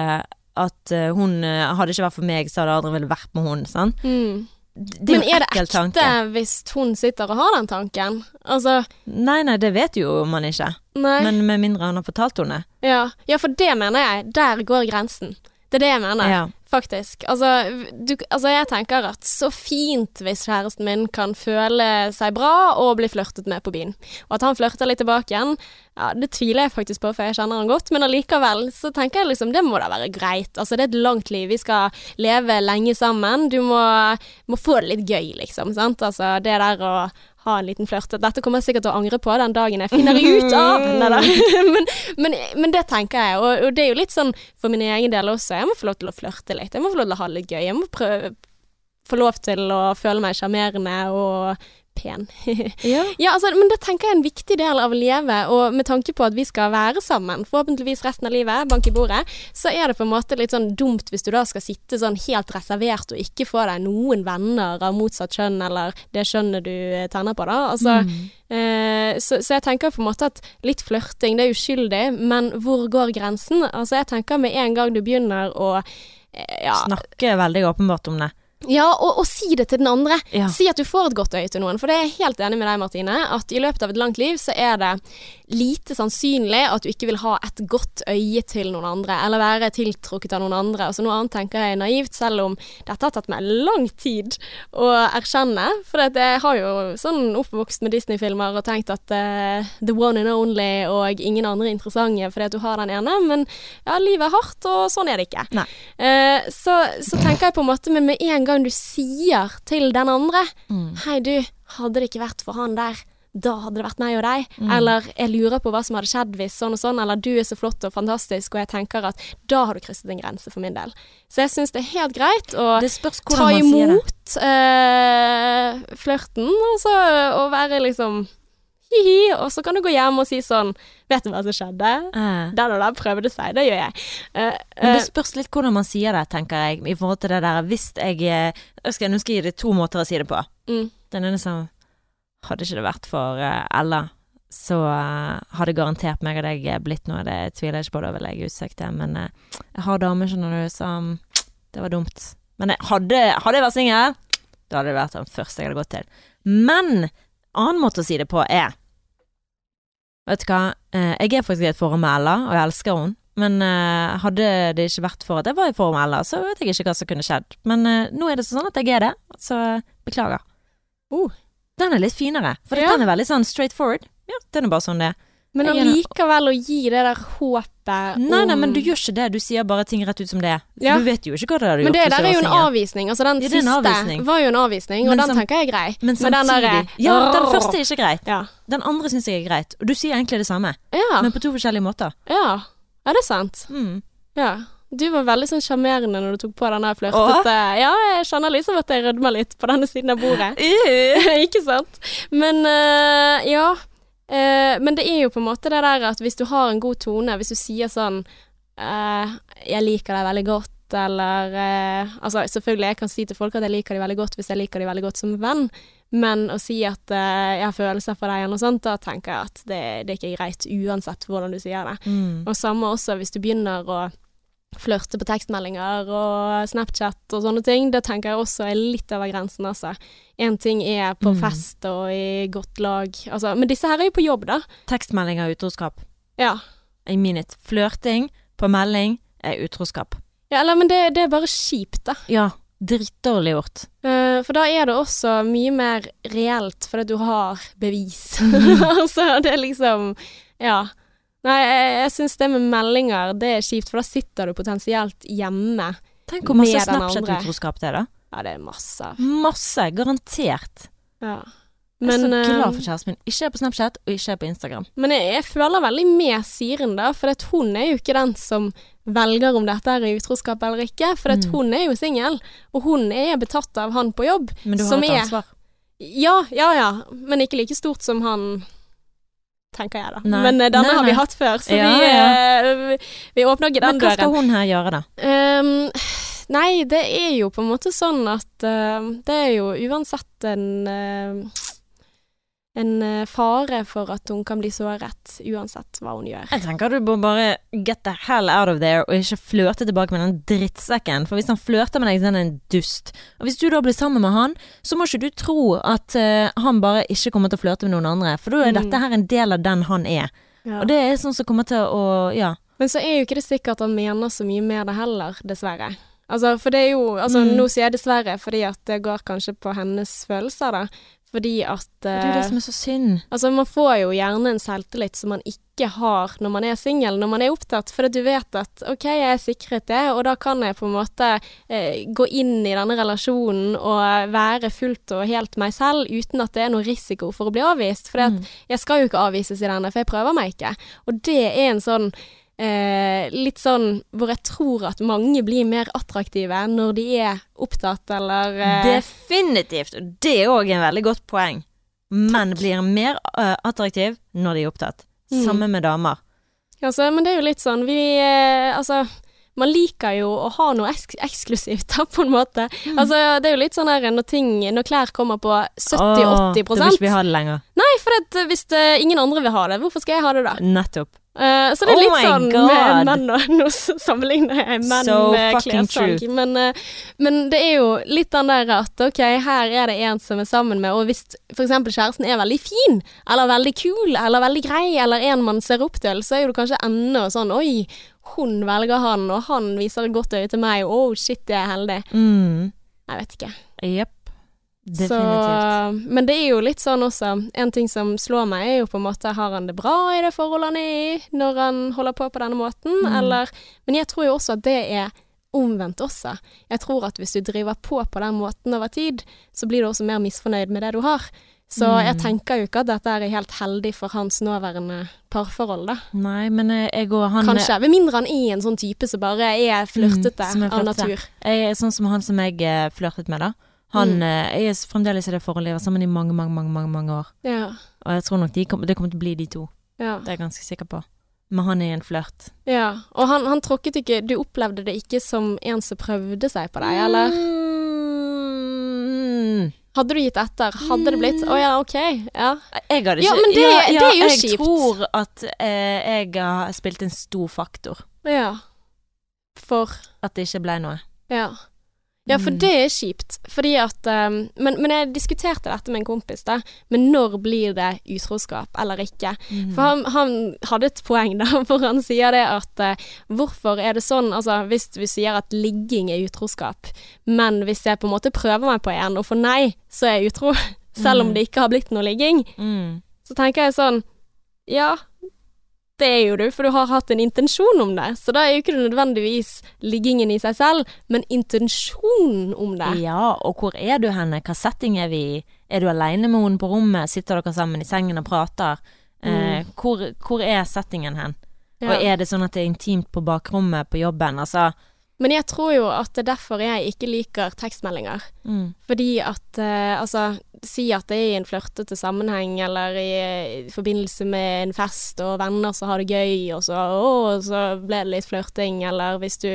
at eh, hun eh, hadde ikke vært for meg, så hadde aldri ville vært med hun. Sant? Mm. Det er Men er det ekte tanke. hvis hun sitter og har den tanken? Altså, Nei, nei, det vet jo man ikke. nei. Men med mindre han har fortalt henne. ja. ja, for det mener jeg. Der går grensen. Det er det jeg mener. Ja. Faktisk. Altså, du, altså, jeg tenker at så fint hvis kjæresten min kan føle seg bra og bli flørtet med på byen. Og at han flørter litt tilbake igjen, ja, det tviler jeg faktisk på, for jeg kjenner han godt. Men allikevel så tenker jeg liksom, det må da være greit. Altså, det er et langt liv. Vi skal leve lenge sammen. Du må, må få det litt gøy, liksom. Sant? Altså, det der å ha en liten flørt. Dette kommer jeg sikkert til å angre på den dagen jeg finner ut av. Neida. (laughs) men, men, men det tenker jeg, og, og det er jo litt sånn for min egen del også. Jeg må få lov til å flørte litt. Jeg må få lov til å ha det litt gøy. Jeg må prøve få lov til å føle meg sjarmerende og pen. (laughs) Ja. ja, altså, men det tenker jeg er en viktig del av å leve, og med tanke på at vi skal være sammen, forhåpentligvis resten av livet, bank i bordet, så er det på en måte litt sånn dumt hvis du da skal sitte sånn helt reservert og ikke få deg noen venner av motsatt kjønn, eller det kjønnet du eh, tenner på, da. Altså, Mm. Eh, så, så jeg tenker på en måte at litt flørting, det er uskyldig, men hvor går grensen? Altså jeg tenker med en gang du begynner å eh, ja, Snakke veldig åpenbart om det. Ja, og, og si det til den andre. Ja. Si at du får et godt øye til noen. For det er jeg helt enig med deg, Martine, at i løpet av et langt liv så er det lite sannsynlig at du ikke vil ha et godt øye til noen andre, eller være tiltrukket av noen andre. Altså Noe annet tenker jeg er naivt, selv om dette har tatt meg lang tid å erkjenne. For jeg har jo sånn oppvokst med Disney-filmer og tenkt at uh, the one and only og ingen andre er interessante fordi at du har den ene, men ja, livet er hardt, og sånn er det ikke. Eh, så, så tenker jeg på en måte Men med en gang du sier til den andre Mm. Hei du, hadde det ikke vært for han der da hadde det vært meg og deg. Mm. Eller jeg lurer på hva som hadde skjedd hvis sånn og sånn. Eller du er så flott og fantastisk, og jeg tenker at da har du krysset en grense for min del. Så jeg syns det er helt greit å ta imot eh, flørten, og så og være liksom hi-hi, og så kan du gå hjem og si sånn Vet du hva som skjedde? Eh. Den og den prøvde seg, det gjør jeg. Eh, Men det spørs litt hvordan man sier det, tenker jeg, i forhold til det der hvis jeg jeg skal, Nå skal jeg gi deg to måter å si det på. mm, Den ene som Hadde ikke det vært for eh, Ella, så eh, hadde garantert meg og deg blitt noe. Det tviler jeg ikke på, da vil jeg utsagt det. Men eh, jeg har damer, skjønner du, som Det var dumt. Men jeg hadde, hadde jeg vært singel, da hadde det vært den første jeg hadde gått til. Men annen måte å si det på er Vet du hva, eh, jeg er faktisk i et forhold med Ella, og jeg elsker henne. Men uh, hadde det ikke vært for at jeg var i form Ella, så vet jeg ikke hva som kunne skjedd. Men uh, nå er det sånn at jeg er det, så beklager. Oh. Den er litt finere, for Ja. den er veldig sånn straight forward. Ja, den er bare sånn det er. Men allikevel å gi det der håpet Nei, nei, men du gjør ikke det. Du sier bare ting rett ut som det er. Ja. du vet jo ikke hva det er du gjør. Men det der er jo en avvisning. Altså den Ja, siste avvisning. var jo en avvisning, og Men den som, tenker jeg er grei. Men Men den der derre- Ja, den første er ikke greit. Ja. Den andre syns jeg er greit. Og du sier egentlig det samme, Ja. men på to forskjellige måter. ja. Er det sant. Mm. Ja. Du var veldig sånn sjarmerende når du tok på denne flørtete Ja, jeg kjenner liksom at jeg rødmer litt på denne siden av bordet. (laughs) (laughs) ikke sant? Men uh, ja. Uh, men det er jo på en måte det der at hvis du har en god tone, hvis du sier sånn uh, 'Jeg liker deg veldig godt', eller Altså, selvfølgelig, jeg kan si til folk at jeg liker dem veldig godt hvis jeg liker dem veldig godt som venn, men å si at eh, jeg har følelser for deg eller noe sånt, da tenker jeg at det, det er ikke greit uansett hvordan du sier det. Mm. Og samme også hvis du begynner å flørte på tekstmeldinger og Snapchat og sånne ting, det tenker jeg også er litt over grensen, altså. Én ting er på Mm. fest og i godt lag, altså, men disse her er jo på jobb, da. Tekstmeldinger er utroskap. Ja. I it. Flørting på melding er utroskap. ja eller, men det, det er bare kjipt, da. Ja, drittdårlig gjort. Uh, for da er det også mye mer reelt, fordi du har bevis. (laughs) (laughs) Altså, det er liksom Ja. Nei, jeg, jeg syns det med meldinger, det er kjipt, for da sitter du potensielt hjemme. Tenk hvor masse. Snapchat-utroskap det er, da. Ja, det er masse. Masse. Garantert. Ja. jeg er så eh, glad for kjæresten min. Ikke er på Snapchat, og ikke er på Instagram. Men jeg, jeg føler veldig med Siren, da, for hun er jo ikke den som velger om dette er utroskap eller ikke, for Mm. hun er jo singel, og hun er betatt av han på jobb. Men du har Som et er- ansvar. Ja, ja, ja, men ikke like stort som han tenker jeg da. Nei. Men eh, denne Nei, har vi hatt før, så Ja, vi, ja. eh, vi, vi åpner ikke Men den hva skal døren. hun her gjøre, da? Um, nei, det er jo på en måte sånn at uh, det er jo uansett en eh, en eh, fare for at hun kan bli såret, uansett hva hun gjør. Jeg tenker du bør bare get the hell out of there, og ikke flørte tilbake med den drittsekken. For hvis han flørter med deg, så er han en dust. Og hvis du da blir sammen med han, så må ikke du tro at uh, han bare ikke kommer til å flørte med noen andre. For da er Mm. dette her en del av den han er. Ja. Og det er sånn som kommer til å Ja. Men så er jo ikke det sikkert at han mener så mye med det heller, dessverre. Altså, for det er jo Altså, Mm. nå sier jeg dessverre fordi at det går kanskje på hennes følelser, da. Fordi at Det er jo eh, det som er så synd. Altså, man får jo gjerne en selvtillit som man ikke har når man er singel, når man er opptatt, for at du vet at OK, jeg er sikret det, og da kan jeg på en måte eh, gå inn i denne relasjonen og være fullt og helt meg selv uten at det er noe risiko for å bli avvist. For Mm. jeg skal jo ikke avvises i denne, for jeg prøver meg ikke. Og det er en sånn Eh, litt sånn hvor jeg tror at mange blir mer attraktive når de er opptatt, eller eh, Definitivt. Det er òg en veldig godt poeng. Menn blir mer uh, attraktiv når de er opptatt. Mm. Samme med damer. Altså, men det er jo litt sånn Vi eh, Altså, man liker jo å ha noe eks eksklusivt, (laughs) da, på en måte. Mm. Altså, det er jo litt sånn her når ting Når klær kommer på 70-80 Da vil ikke vi ha det lenger. Nei, for at eh, hvis det, ingen andre vil ha det, hvorfor skal jeg ha det da? Nettopp. Eh, så det er Oh litt sånn God. med menn og Nå sammenligner jeg menn So med fucking men, uh, men det er jo litt den der at ok, her er det en som er sammen med, og hvis f.eks. kjæresten er veldig fin, eller veldig kul, eller veldig grei, eller en man ser opp til, så er jo det kanskje enda sånn oi, hun velger han, og han viser et godt øye til meg, oh shit, jeg er heldig. Mm. Jeg vet ikke. Jepp. Så, men det er jo litt sånn også En ting som slår meg, er jo på en måte Har han det bra i det forholdet han er i, når han holder på på denne måten, Mm. eller Men jeg tror jo også at det er omvendt også. Jeg tror at hvis du driver på på den måten over tid, så blir du også mer misfornøyd med det du har. Så Mm. jeg tenker jo ikke at dette er helt heldig for hans nåværende parforhold, da. Nei, men eh, jeg og han Kanskje. Med mindre han er en sånn type som bare er flørtete Mm, er av natur. Jeg sånn som han som jeg eh, flørtet med, da. Han Mm. eh, jeg er fremdeles i det forholdet. har vært sammen i mange, mange, mange, mange, mange år. Ja. Og jeg tror nok de kom, det kommer til å bli de to. ja. Det er jeg ganske sikker på. Men han er en flørt. Ja, og han, han tråkket ikke Du opplevde det ikke som en som prøvde seg på deg, eller? Mm. Hadde du gitt etter? Hadde det blitt Å ja, OK. Ja. Jeg hadde ikke Ja, men det- ja, det er jo jeg kjipt. tror at eh, jeg har spilt en stor faktor. ja. For At det ikke ble noe. Ja. Ja, for Mm. det er kjipt. Fordi at um, men, men jeg diskuterte dette med en kompis, da. Men når blir det utroskap eller ikke? Mm. For han, han hadde et poeng da, (laughs) hvor han sier det at uh, hvorfor er det sånn Altså hvis vi sier at ligging er utroskap, men hvis jeg på en måte prøver meg på en og får nei, så er jeg utro. (laughs) Selv om Mm. det ikke har blitt noe ligging. Mm. Så tenker jeg sånn Ja, det er jo du, for du har hatt en intensjon om det. Så da er jo ikke det nødvendigvis liggingen i seg selv, men intensjonen om det. Ja, og hvor er du henne? Hva setting er vi i? Er du aleine med henne på rommet? Sitter dere sammen i sengen og prater? Eh, hvor, hvor er settingen hen? Ja. Og er det sånn at det er intimt på bakrommet på jobben? Altså Men jeg tror jo at det er derfor jeg ikke liker tekstmeldinger. mm. Fordi at eh, altså Si at det er i en flørtete sammenheng, eller i, i forbindelse med en fest og venner som har det gøy, og så, å, så ble det litt flørting, eller hvis du,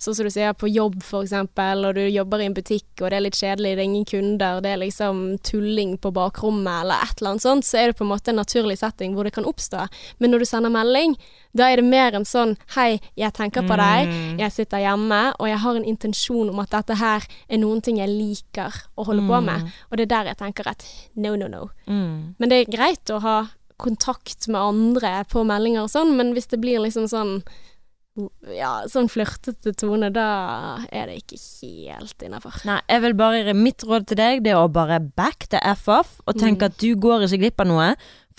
sånn som du sier, på jobb eksempel, og du jobber i en butikk, og det er litt kjedelig, det er ingen kunder, det er liksom tulling på bakrommet, eller et eller annet sånt, så er det på en måte en naturlig setting hvor det kan oppstå. Men når du sender melding, da er det mer en sånn hei, jeg tenker på deg, Mm. jeg sitter hjemme, og jeg har en intensjon om at dette her er noen ting jeg liker å holde på med. Og det er der jeg tenker at no, no, no. Mm. Men det er greit å ha kontakt med andre på meldinger og sånn, men hvis det blir liksom sånn ja, sånn flørtete tone, da er det ikke helt innafor. Nei, jeg vil bare Mitt råd til deg Det er å bare back the F off og tenke Mm. at du går ikke glipp av noe.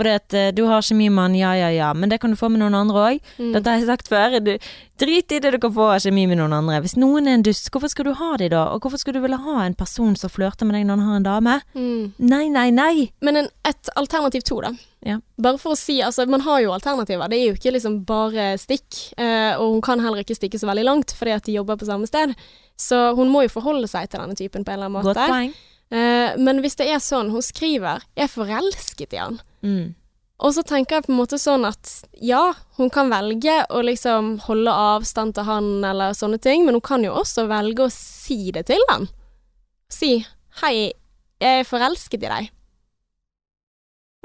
At eh, du har kjemimann, ja ja ja, men det kan du få med noen andre òg. Mm. Dette har jeg sagt før. Du, drit i det du kan få av kjemi med noen andre. Hvis noen er en dust, hvorfor skal du ha de da? Og hvorfor skal du ville ha en person som flørter med deg når han har en dame? Mm. Nei, nei, nei. Men en, et alternativ to, da. Ja. Bare for å si, altså man har jo alternativer. Det er jo ikke liksom bare stikk. Eh, og hun kan heller ikke stikke så veldig langt fordi at de jobber på samme sted. Så hun må jo forholde seg til denne typen på en eller annen måte. Godt poeng. Eh, men hvis det er sånn, hun skriver 'jeg er forelsket i han', Mm. og så tenker jeg på en måte sånn at ja, hun kan velge å liksom holde avstand til han eller sånne ting, men hun kan jo også velge å si det til han. Si 'hei, jeg er forelsket i deg'.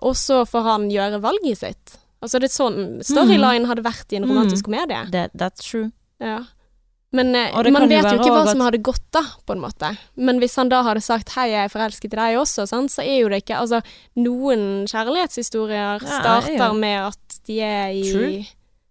Og så får han gjøre valget sitt. Altså det er sånn storyline hadde vært i en romantisk komedie. That, that's true. Ja. Men eh, man vet jo ikke hva som hadde gått da, på en måte. Men hvis han da hadde sagt 'hei, jeg er forelsket i deg også', sant, så er jo det ikke Altså, noen kjærlighetshistorier Ja, starter ja. med at de er i True.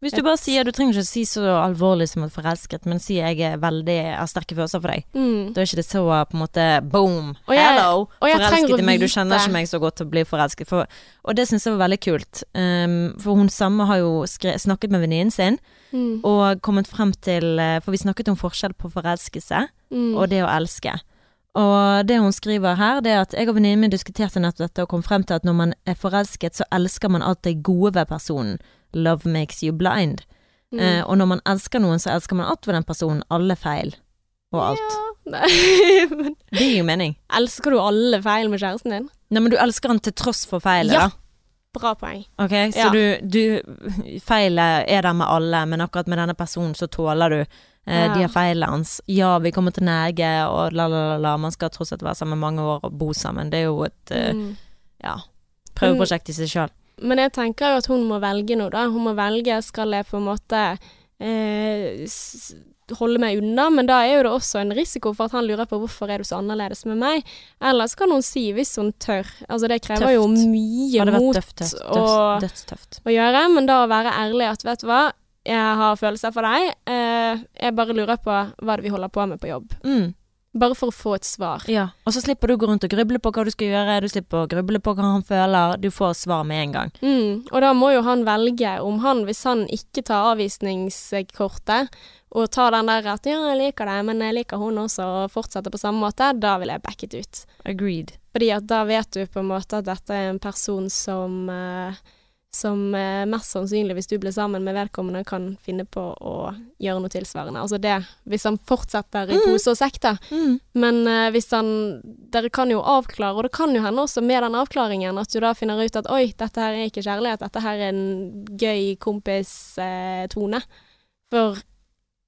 Hvis du bare sier Du trenger ikke si så alvorlig som at forelsket, men si jeg er veldig har sterke følelser for deg. mm. Da er ikke det så på en måte boom. Og jeg- Hello! jeg Forelsket i meg. Du kjenner ikke meg så godt til å bli forelsket. For, og det syns jeg var veldig kult. Um, for hun samme har jo skre snakket med venninnen sin Mm. og kommet frem til eh, For vi snakket om forskjell på forelskelse Mm. og det å elske. Og det hun skriver her, det er at jeg og venninnen min diskuterte nettopp dette og kom frem til at når man er forelsket, så elsker man alt det gode ved personen. Love makes you blind. Mm. Eh, og når man elsker noen, så elsker man alt ved den personen. Alle feil. Og alt. Ja, (laughs) men Det gir jo mening. elsker du alle feil med kjæresten din? Nei, men du elsker han til tross for feilet, Ja. da. Bra poeng. Ok, så Ja. du, du Feilet er der med alle, men akkurat med denne personen så tåler du eh, Ja. de har feilene hans. Ja, vi kommer til Norge, og la, la, la, la. Man skal tross alt være sammen mange år og bo sammen. Det er jo et eh, Mm. ja, prøveprosjekt i seg sjøl. Men jeg tenker jo at hun må velge noe, da. Hun må velge skal jeg på en måte eh, holde meg unna, men da er jo det også en risiko for at han lurer på hvorfor er du så annerledes med meg. Ellers kan hun si hvis hun tør. Altså det krever jo mye mot tøft, tøft, dødstøft. å gjøre, men da å være ærlig at vet du hva, jeg har følelser for deg, eh, jeg bare lurer på hva det vi holder på med på jobb. Mm. Bare for å få et svar. Ja, og så slipper du å gå rundt og gruble på hva du skal gjøre, du slipper å gruble på hva han føler, du får svar med en gang. Mm, og da må jo han velge om han, hvis han ikke tar avvisningskortet, og tar den der at ja, jeg liker deg, men jeg liker hun også, og fortsetter på samme måte, da vil jeg backet det ut. Agreed. Fordi at da vet du på en måte at dette er en person som eh, som eh, mest sannsynlig, hvis du blir sammen med vedkommende, kan finne på å gjøre noe tilsvarende. Altså det, hvis han fortsetter i Mm. pose og sekk, da. Mm. Men eh, hvis han Dere kan jo avklare, og det kan jo hende også med den avklaringen at du da finner ut at oi, dette her er ikke kjærlighet, dette her er en gøy kompis-tone. For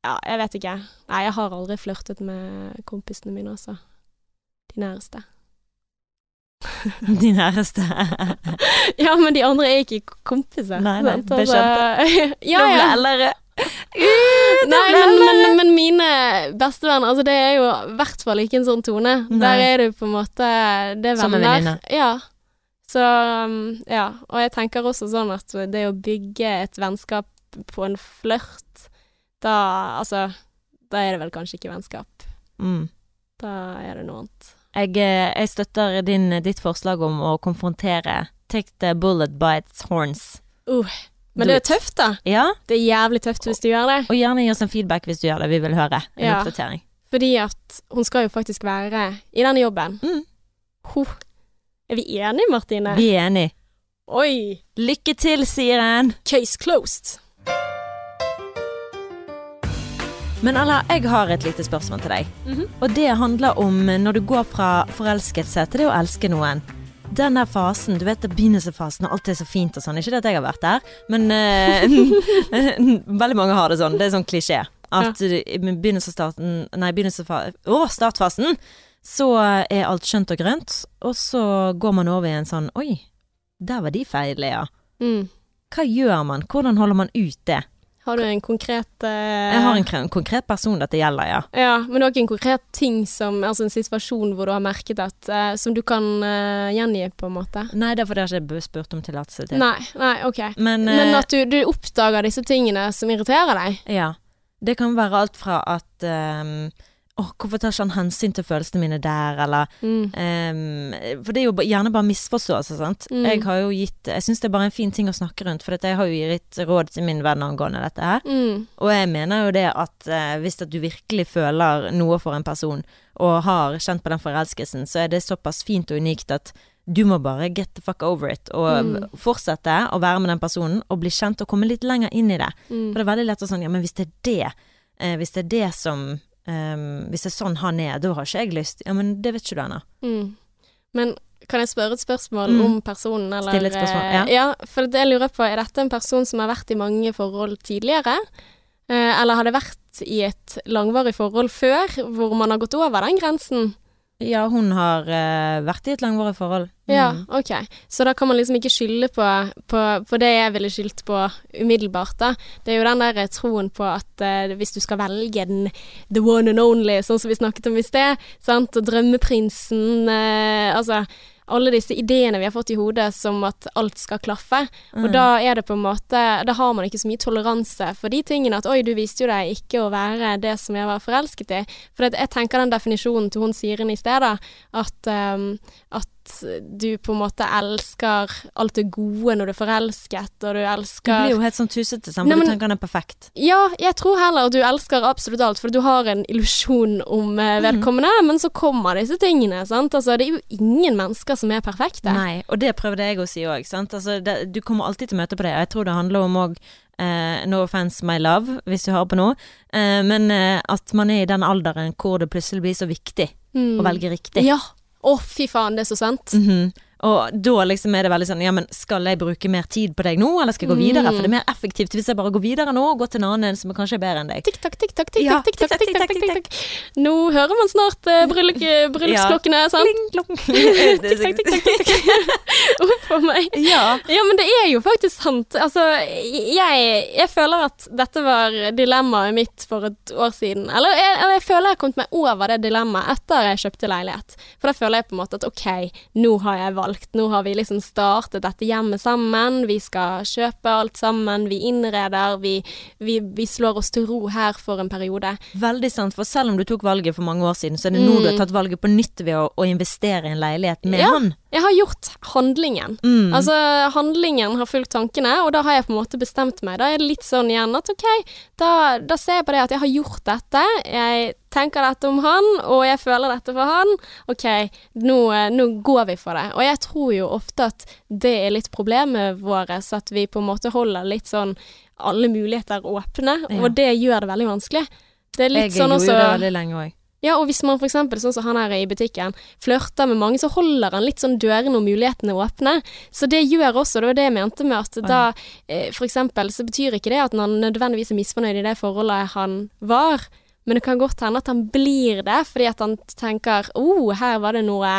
ja, jeg vet ikke. Nei, jeg har aldri flørtet med kompisene mine, altså. De næreste. (laughs) De næreste. (laughs) Ja, men de andre er ikke kompiser. Nei, nei, sant? Altså, (laughs) ja, ja. Ellere. Nei, men, men, men mine bestevenner, altså det er jo i hvert fall ikke en sånn tone. Nei. Der er du på en måte Det er venner. Ja. Så um, ja. Og jeg tenker også sånn at det å bygge et vennskap på en flørt, da altså Da er det vel kanskje ikke vennskap. Mm. Da er det noe annet. Jeg, eh, jeg støtter din, ditt forslag om å konfrontere. Take the bullet by its horns. Men Do det er tøft, da. Ja, Det er jævlig tøft hvis du gjør det. og gjerne gi oss en feedback hvis du gjør det. Vi vil høre en Ja. oppdatering. Fordi at hun skal jo faktisk være i denne jobben. Mm. Huh. Er vi enige, Martine? Vi er enige. Oi! Lykke til, sier en. Case closed. Men Ella, jeg har et lite spørsmål til deg. Mhm. Og det handler om når du går fra forelskelse til det å elske noen. Den der fasen, du vet begynnelsesfasen og alt er så fint og sånn. Ikke det at jeg har vært der, men uh, (laughs) veldig mange har det sånn. Det er sånn klisjé. At i begynnelsesfasen Nei, å, startfasen så er alt skjønt og grønt, og så går man over i en sånn Oi, der var de feil, Lea. Mm. Hva gjør man? Hvordan holder man ut det? Har du en konkret uh... Jeg har en kre- konkret person dette gjelder, ja. Ja, men du har ikke en konkret ting som Altså en situasjon hvor du har merket at uh, Som du kan uh, gjengi, på en måte? Nei, det er fordi jeg ikke har spurt om tillatelse til. Nei, nei, OK. Men, Men at du, du oppdager disse tingene som irriterer deg? Ja. Det kan være alt fra at ehm, Åh, hvorfor tar ikke han hensyn til følelsene mine der, eller Mm. um, For det er jo gjerne bare misforståelser, sant. Mm. Jeg har jo gitt Jeg syns det er bare en fin ting å snakke rundt, for jeg har jo gitt råd til min venn angående dette her. Mm. Og jeg mener jo det at uh, hvis at du virkelig føler noe for en person, og har kjent på den forelskelsen, så er det såpass fint og unikt at du må bare get the fuck over it, og Mm. fortsette å være med den personen, og bli kjent og komme litt lenger inn i det. Mm. For det er veldig lett å sånn, ja, men hvis det er det, eh, hvis det er det som ehm, Hvis det er sånn han er, da har ikke jeg lyst. Ja, men det vet ikke du ennå. Mm. Men kan jeg spørre et spørsmål Mm. om personen, eller Stille et spørsmål, eh, ja. ja. For det jeg lurer på, er dette en person som har vært i mange forhold tidligere? Eh, eller har det vært i et langvarig forhold før, hvor man har gått over den grensen? Ja, hun har uh, vært i et langvarig forhold. Ja, Mm. OK. Så da kan man liksom ikke skylde på, på, på det jeg ville skyldt på umiddelbart, da. Det er jo den der troen på at uh, hvis du skal velge den the one and only, sånn som vi snakket om i sted, sant, og drømmeprinsen uh, Altså alle disse ideene vi har fått i hodet som at alt skal klaffe. Og Mm. da er det på en måte Da har man ikke så mye toleranse for de tingene at oi, du viste jo deg ikke å være det som jeg var forelsket i. For jeg tenker den definisjonen til hun Siren i sted, da, at, um, at du på en måte elsker alt det gode når du er forelsket, og du Du blir jo helt sånn tusete, sammen, Nei, for du tenker han er perfekt. Ja, jeg tror heller at du elsker absolutt alt, for du har en illusjon om vedkommende, mm. men så kommer disse tingene, sant. Altså, det er jo ingen mennesker som er perfekte. Nei, og det prøvde jeg å si òg, sant. Altså, det, du kommer alltid til å møte på det, og jeg tror det handler om òg Uh, no offense my love, hvis du hører på nå, uh, men uh, at man er i den alderen hvor det plutselig blir så viktig Mm. å velge riktig. Ja. Å, fy faen, det er så sant. Mhm. Og da liksom er det veldig sånn Ja, men skal jeg bruke mer tid på deg nå, eller skal jeg gå videre? For det er mer effektivt hvis jeg bare går videre nå og går til en annen som kanskje er bedre enn deg. Tikk-takk, tikk-takk, tikk-takk, tikk-takk, tikk-takk, tikk-takk, tikk-takk, tikk-takk. Nå hører man snart (laughs) uh, bryllupsklokkene, sant? (laughs) Tikk-takk, tikk-takk, tikk-takk. Uff (laughs) a meg. Ja. Ja, men det er jo faktisk sant. Altså, jeg, jeg føler at dette var dilemmaet mitt for et år siden. Eller jeg, jeg føler jeg har kommet meg over det dilemmaet etter jeg kjøpte leilighet. For da føler jeg på en måte at OK, nå har jeg valgt. Nå har vi liksom startet dette hjemmet sammen. Vi skal kjøpe alt sammen. Vi innreder. Vi, vi, vi slår oss til ro her for en periode. Veldig sant, for selv om du tok valget for mange år siden, så er det nå du har tatt valget på nytt ved å, å investere i en leilighet med Ja. han. Jeg har gjort handlingen. Mm. Altså, handlingen har fulgt tankene, og da har jeg på en måte bestemt meg. Da er det litt sånn igjen at OK, da, da ser jeg på det at jeg har gjort dette. Jeg tenker dette om han, og jeg føler dette for han. OK, nå, eh, nå går vi for det. Og jeg tror jo ofte at det er litt problemet vårt, at vi på en måte holder litt sånn alle muligheter åpne, Ja. og det gjør det veldig vanskelig. Det er litt jeg sånn gjorde det veldig lenge òg. Ja, og hvis man eksempel, sånn som han her i butikken, flørter med mange, så holder han litt sånn dørene og mulighetene åpne. Så det gjør også, det var det jeg mente med at da, f.eks. for eksempel, så betyr ikke det at han nødvendigvis er misfornøyd i det forholdet han var, men det kan godt hende at han blir det, fordi at han tenker, oh, her var det noe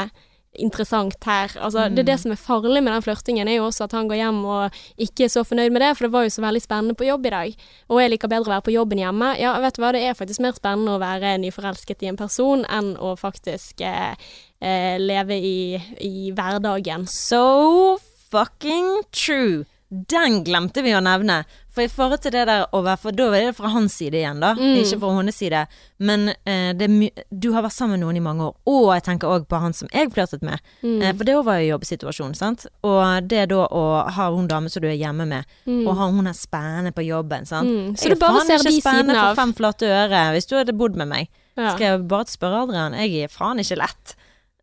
interessant her. Altså, Det er det som er farlig med den flørtingen, er jo også at han går hjem og ikke er så fornøyd med det, for det var jo så veldig spennende på jobb i dag. Og jeg liker bedre å være på jobben hjemme. Ja, vet du hva, det er faktisk mer spennende å være nyforelsket i en person enn å faktisk eh, eh, leve i, i hverdagen. So fucking true. Den glemte vi å nevne. For i forhold til det der å være For da er det fra hans side igjen, da. Mm. Ikke fra hennes side. Men eh, det er du har vært sammen med noen i mange år. Og jeg tenker òg på han som jeg flørtet med. Mm. Eh, for det var jo jobbsituasjon, sant. Og det da å ha hun dame som du er hjemme med, og ha hun er spennende på jobben, sant. Mm. Så Jeg du er bare ser ikke de spennende sidene av for fem flate øre hvis du hadde bodd med meg. ja. Skal jeg bare spørre Adrian. Jeg er faen ikke lett.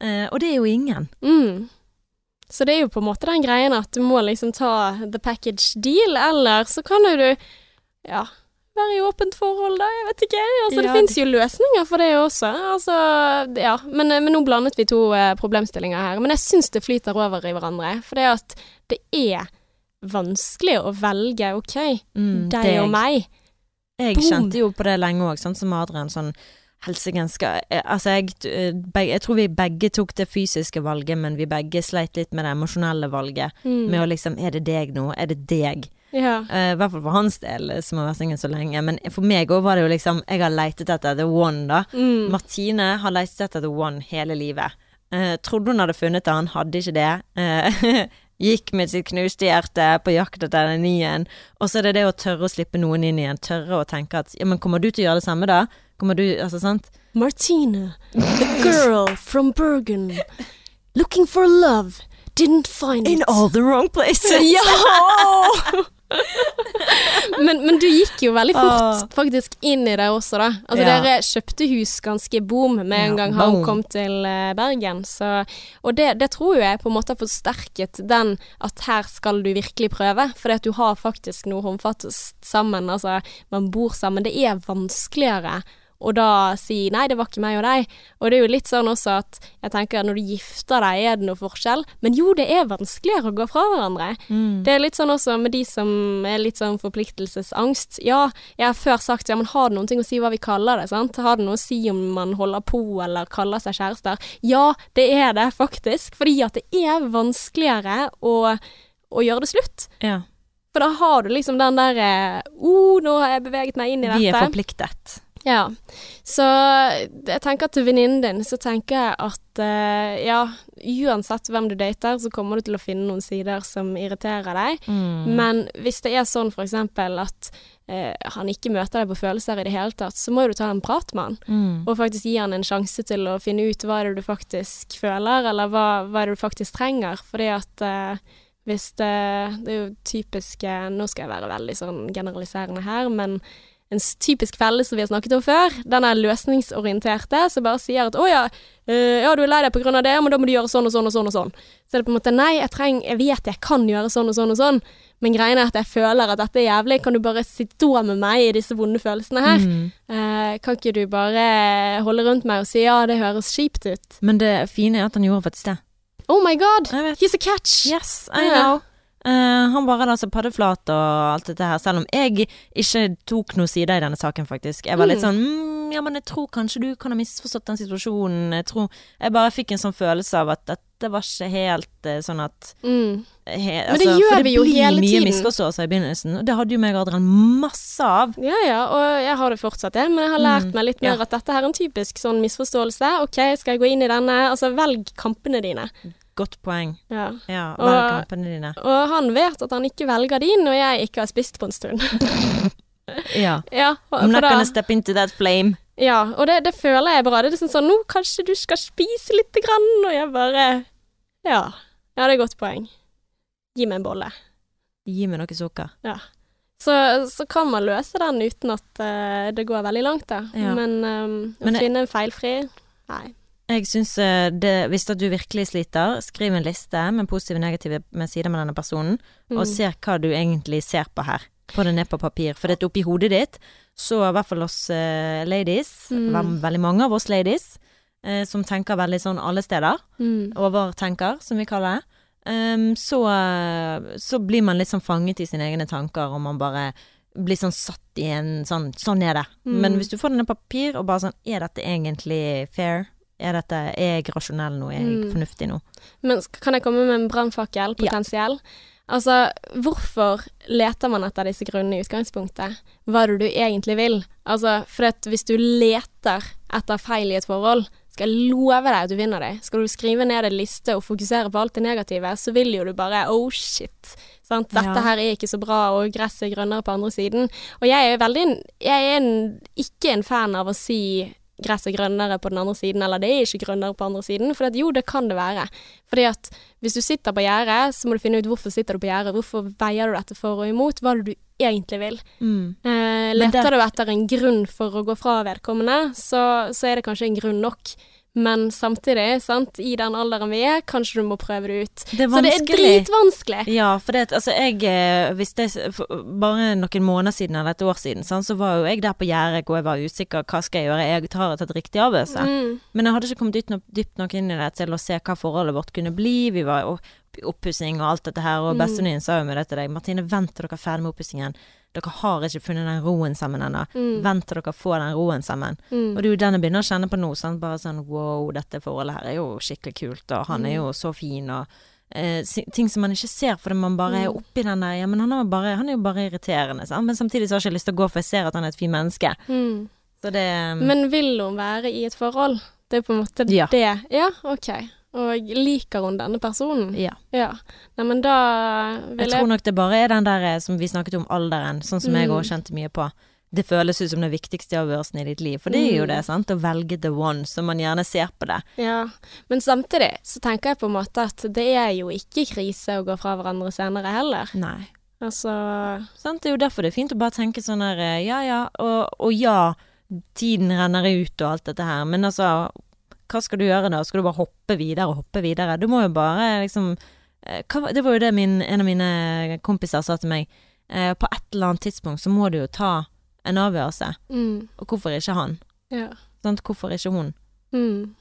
Eh, og det er jo ingen. Mm. Så det er jo på en måte den greien at du må liksom ta the package deal, eller så kan jo du ja, være i åpent forhold, da. Jeg vet ikke. Altså, det Ja, fins jo løsninger for det også. Altså, ja. Men, men nå blandet vi to eh, problemstillinger her. Men jeg syns det flyter over i hverandre. For det at det er vanskelig å velge OK, Mm, deg og meg. Jeg Boom. kjente jo på det lenge òg, sånn som Adrian. Sånn Helsike eh, Altså, jeg, eh, jeg tror vi begge tok det fysiske valget, men vi begge sleit litt med det emosjonelle valget. Mm. Med å liksom Er det deg nå? Er det deg? Ja. Uh, I hvert fall for hans del, som har vært singel så lenge. Men for meg òg var det jo liksom Jeg har leitet etter the one, da. Mm. Martine har leitet etter the one hele livet. Uh, trodde hun hadde funnet han, hadde ikke det. Eh, (laughs) gikk med sitt knuste hjerte på jakt etter den nien en. Og så er det det å tørre å slippe noen inn igjen. Tørre å tenke at ja, men kommer du til å gjøre det samme da? Kommer du Altså, sant? Martina, the (laughs) girl from Bergen, looking for love, didn't find it. In all the wrong places. (laughs) Ja! (laughs) (laughs) men, men du gikk jo veldig fort Ah. faktisk inn i det også, da. Altså Ja. dere kjøpte hus ganske boom med en Ja, gang han boom. kom til eh, Bergen. Så, og det, det tror jeg på en måte har forsterket den at her skal du virkelig prøve. Fordi at du har faktisk noe håndfast sammen. Altså, man bor sammen. Det er vanskeligere og da si 'nei, det var ikke meg og deg'. Og det er jo litt sånn også at jeg tenker at når du gifter deg, er det noe forskjell? Men jo, det er vanskeligere å gå fra hverandre. Mm. Det er litt sånn også med de som er litt sånn forpliktelsesangst. Ja, jeg har før sagt ja, men har det noen ting å si hva vi kaller det, sant? Har det noe å si om man holder på eller kaller seg kjærester? Ja, det er det faktisk. Fordi at det er vanskeligere å, å gjøre det slutt. Ja. For da har du liksom den der 'Å, oh, nå har jeg beveget meg inn i dette. Vi er forpliktet. Ja, så jeg tenker til venninnen din så tenker jeg at uh, ja, uansett hvem du dater, så kommer du til å finne noen sider som irriterer deg. Mm. Men hvis det er sånn eksempel at uh, han ikke møter deg på følelser i det hele tatt, så må du ta en prat med han. Mm. Og faktisk gi han en sjanse til å finne ut hva det er du faktisk føler, eller hva, hva er du faktisk trenger. Fordi at uh, hvis det Det er jo typisk eh, Nå skal jeg være veldig sånn generaliserende her, men en typisk felle som vi har snakket om før, den er løsningsorienterte, som bare sier at 'å ja, øh, ja, du er lei deg på grunn av det, men da må du gjøre sånn og sånn og sånn og sånn'. Så er det på en måte nei, jeg trenger Jeg vet jeg kan gjøre sånn og sånn og sånn, men greien er at jeg føler at dette er jævlig. Kan du bare sitte med meg i disse vonde følelsene her? Mm. Eh, kan ikke du bare holde rundt meg og si ja, det høres kjipt ut? Men det fine er at han gjorde faktisk det. Oh my god! He's a catch! Yes, I know. know. Eh, han bare la altså paddeflat og alt dette her, selv om jeg ikke tok noen side i denne saken, faktisk. Jeg var litt Mm. sånn mm, ja, men jeg tror kanskje du kan ha misforstått den situasjonen. Jeg tror Jeg bare fikk en sånn følelse av at dette var ikke helt eh, sånn at Mm. he, Men det gjør For det vi jo blir mye tiden. misforståelser i begynnelsen, og det hadde jo meg og Adrian masse av. Ja ja, og jeg har det fortsatt, jeg. Men jeg har lært Mm, meg litt mer ja. at dette her er en typisk sånn misforståelse. OK, skal jeg gå inn i denne? Altså, velg kampene dine. Godt poeng. Ja. Ja, Og- kampene dine. Og han vet at han ikke velger de når jeg ikke har spist på en stund. (laughs) Ja. (laughs) ja, I'm not gonna step into that flame. Ja, og det, det føler jeg bra. Det er sånn sånn Nå kanskje du skal spise lite grann, og jeg bare Ja. Ja, det er et godt poeng. Gi meg en bolle. Gi meg noe sukker. Så, så kan man løse den uten at uh, det går veldig langt, da. Ja. Men um, å Men finne en feilfri Nei. Jeg syns eh, det Hvis du virkelig sliter, skriv en liste med positive og negative med sider med denne personen, Mm. og se hva du egentlig ser på her. Få det ned på papir. For dette oppi hodet ditt, så i hvert fall oss eh, ladies, Mm. veldig mange av oss ladies, eh, som tenker veldig sånn alle steder, Mm. overtenker, som vi kaller det, um, så, så blir man litt sånn fanget i sine egne tanker, og man bare blir sånn satt i en sånn Sånn er det. Mm. Men hvis du får det ned på papir, og bare sånn Er dette egentlig fair? Er, dette, er jeg rasjonell nå? Er jeg Mm. fornuftig nå? Men kan jeg komme med en brannfakkel, Ja. potensiell? Altså, hvorfor leter man etter disse grunnene i utgangspunktet? Hva er det du egentlig vil? Altså, for hvis du leter etter feil i et forhold, skal jeg love deg at du vinner det. Skal du skrive ned en liste og fokusere på alt det negative, så vil jo du bare oh shit. Sant? Dette Ja. her er ikke så bra, og gresset er grønnere på andre siden. Og jeg er veldig Jeg er en, ikke en fan av å si gresset er grønnere på den andre siden, eller det er ikke grønnere på andre siden, for at jo, det kan det være. Fordi at hvis du sitter på gjerdet, så må du finne ut hvorfor sitter du på gjerdet, hvorfor veier du dette for og imot, hva er det du egentlig vil. Mm. Eh, leter det- du etter en grunn for å gå fra vedkommende, så, så er det kanskje en grunn nok. Men samtidig, sant, i den alderen vi er, kanskje du må prøve det ut. Det Så det er dritvanskelig. Ja, for det, altså jeg eh, Hvis det bare noen måneder siden eller et år siden, sant, så var jo jeg der på gjerdet og jeg var usikker. Hva skal jeg gjøre? Jeg tar et riktig avgjørelse. Mm. Men jeg hadde ikke kommet dypt nok, dypt nok inn i det til å se hva forholdet vårt kunne bli. Vi var i oppussing og alt dette her, og Mm. bestevenninnen sa jo med det til deg. Martine, vent til dere er ferdig med oppussingen. Dere har ikke funnet den roen sammen ennå. Mm. Vent til dere får den roen sammen. Mm. Og det er jo den jeg begynner å kjenne på nå. Sant? Bare sånn wow, dette forholdet her er jo skikkelig kult, og han er Mm. jo så fin, og eh, ting som man ikke ser fordi man bare er Mm. oppi den der Ja, men han er, bare, han er jo bare irriterende, sant? Men samtidig så har jeg ikke lyst til å gå, for jeg ser at han er et fint menneske. Mm. Så det Men vil hun være i et forhold? Det er på en måte Ja. det. Ja, OK. Og liker hun denne personen? Ja. Ja. Nei, men da vil Jeg jeg, tror nok det bare er den der eh, som vi snakket om, alderen, sånn som jeg Mm. òg kjente mye på. Det føles ut som den viktigste avgjørelsen i ditt liv, for det er jo Mm. det, sant, å velge the one, som man gjerne ser på det. Ja. Men samtidig så tenker jeg på en måte at det er jo ikke krise å gå fra hverandre senere heller. Nei. Altså Sant, det er jo derfor det er fint å bare tenke sånn her, eh, ja ja, og, og ja, tiden renner ut og alt dette her, men altså, hva skal du gjøre da? Skal du bare hoppe videre og hoppe videre? Du må jo bare liksom eh, hva, Det var jo det min, en av mine kompiser sa til meg. Eh, på et eller annet tidspunkt så må du jo ta en avgjørelse. mm, Og hvorfor ikke han? Ja. Sånn, Hvorfor ikke hun? Mm,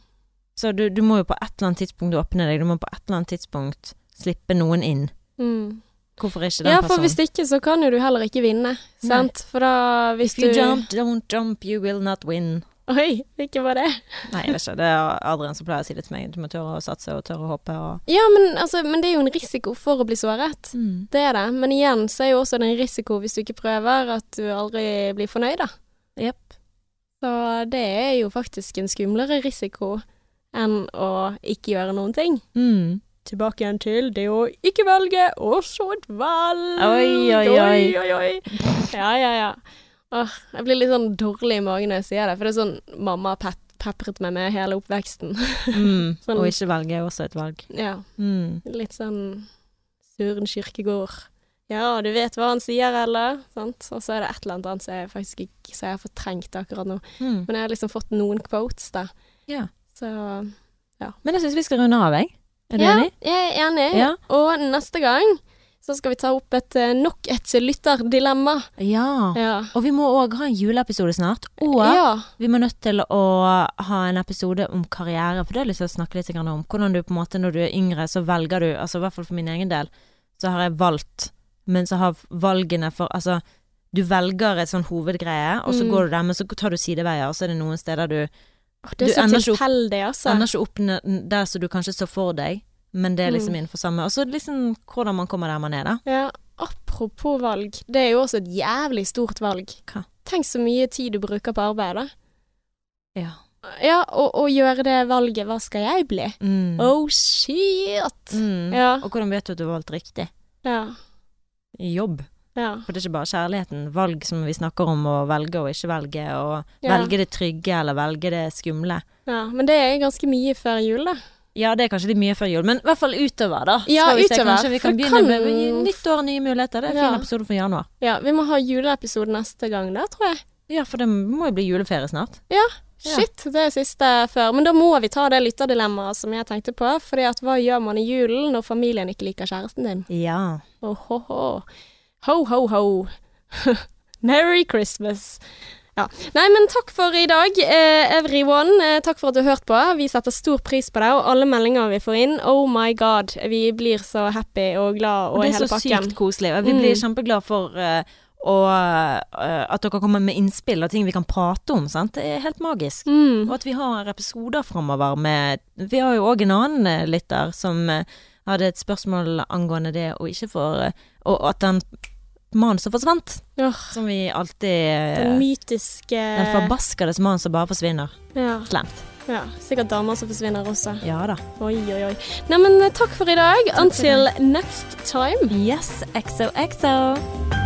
Så du, du må jo på et eller annet tidspunkt åpne deg, du må på et eller annet tidspunkt slippe noen inn. mm. Hvorfor ikke den personen? Ja, for personen? hvis ikke så kan jo du heller ikke vinne, sant? For da hvis If you du jump, don't jump, you will not win. (laughs) Oi, hvilken var det? Nei, jeg vet ikke. Det er Adrian som pleier å si det til meg. Du må tørre å satse og tørre å hoppe og Ja, men, altså, men det er jo en risiko for å bli såret. mm. Det er det. Men igjen så er jo også det en risiko hvis du ikke prøver, at du aldri blir fornøyd, da. Yep. Så det er jo faktisk en skumlere risiko enn å ikke gjøre noen ting. Mm. Tilbake igjen til det å ikke velge, og så et valg. Oi, oi, oi. oi, oi, oi. Ja, ja, ja. Åh, jeg blir litt sånn dårlig i magen når jeg sier det, for det er sånn mamma har pep pepret meg med hele oppveksten. Mm. (laughs) Sånn- Og ikke velge er også et valg. ja, Mm. litt sånn Søren Kyrkegård. Ja, du vet hva han sier, eller? Sant? Og så er det et eller annet som jeg faktisk ikke så jeg har fortrengt akkurat nå. Mm. Men jeg har liksom fått noen quotes, da. Ja. Så Men jeg syns vi skal runde av, jeg. Er du ja, enig? jeg er enig. Ja. Og neste gang så skal vi ta opp et, eh, nok et lytterdilemma. Ja. Ja. Og vi må òg ha en juleepisode snart. Og ja. vi må nødt til å ha en episode om karriere, for det har jeg lyst til å snakke litt om. Hvordan du på en måte når du er yngre, så velger du, altså i hvert fall for min egen del, så har jeg valgt, men så har valgene for Altså, du velger et sånn hovedgreie, og så Mm. går du der, men så tar du sideveier, og så er det noen steder du Åh, Det Du er så tilfeldig, altså. ender ikke opp der som du kanskje står for deg, men det er liksom Mm. innenfor samme Og så liksom hvordan man kommer der man er, da. Ja, apropos valg. Det er jo også et jævlig stort valg. Hva? Tenk så mye tid du bruker på arbeid, da. Ja. Ja, og, og gjøre det valget. Hva skal jeg bli? Mm. Oh shit! Mm. Ja. Og hvordan vet du at du har valgt riktig? Ja. Jobb. Ja. For det er ikke bare kjærligheten. Valg som vi snakker om, å velge og ikke velge, og Ja. velge det trygge eller velge det skumle. ja. Men det er ganske mye før jul, da. Ja, det er kanskje litt mye før jul, men i hvert fall utover, da. Ja, vi utover. se, Kanskje vi kan begynne kan- med nytt år, nye muligheter. Det er en Ja. fin episode for januar. Ja, vi må ha juleepisode neste gang, da, tror jeg. Ja, for det må jo bli juleferie snart. Ja. Shit, det er siste før. Men da må vi ta det lytterdilemmaet som jeg tenkte på. Fordi at hva gjør man i julen når familien ikke liker kjæresten din? Ja. Oh, ho, ho. Ho, ho, (laughs) ho. Merry Christmas. Ja. Nei, men takk for i dag, eh, everyone. Eh, takk for at du har hørt på. Vi setter stor pris på deg og alle meldinger vi får inn. Oh my god. Vi blir så happy og glad Og og, det er så sykt koselig. Og vi blir Mm. kjempeglade for uh, og, uh, at dere kommer med innspill og ting vi kan prate om. Sant? Det er helt magisk. Mm. Og at vi har episoder framover med Vi har jo òg en annen eh, lytter som uh, hadde et spørsmål angående det å ikke få Og at den mannen som forsvant, Åh, som vi alltid eh, den mytiske Den forbaskede mannen som bare forsvinner. ja, Slemt. ja, Sikkert damer som forsvinner også. Ja da. Oi, oi, oi. Neimen, takk for i dag. Takk Until next time. Yes, XOXO.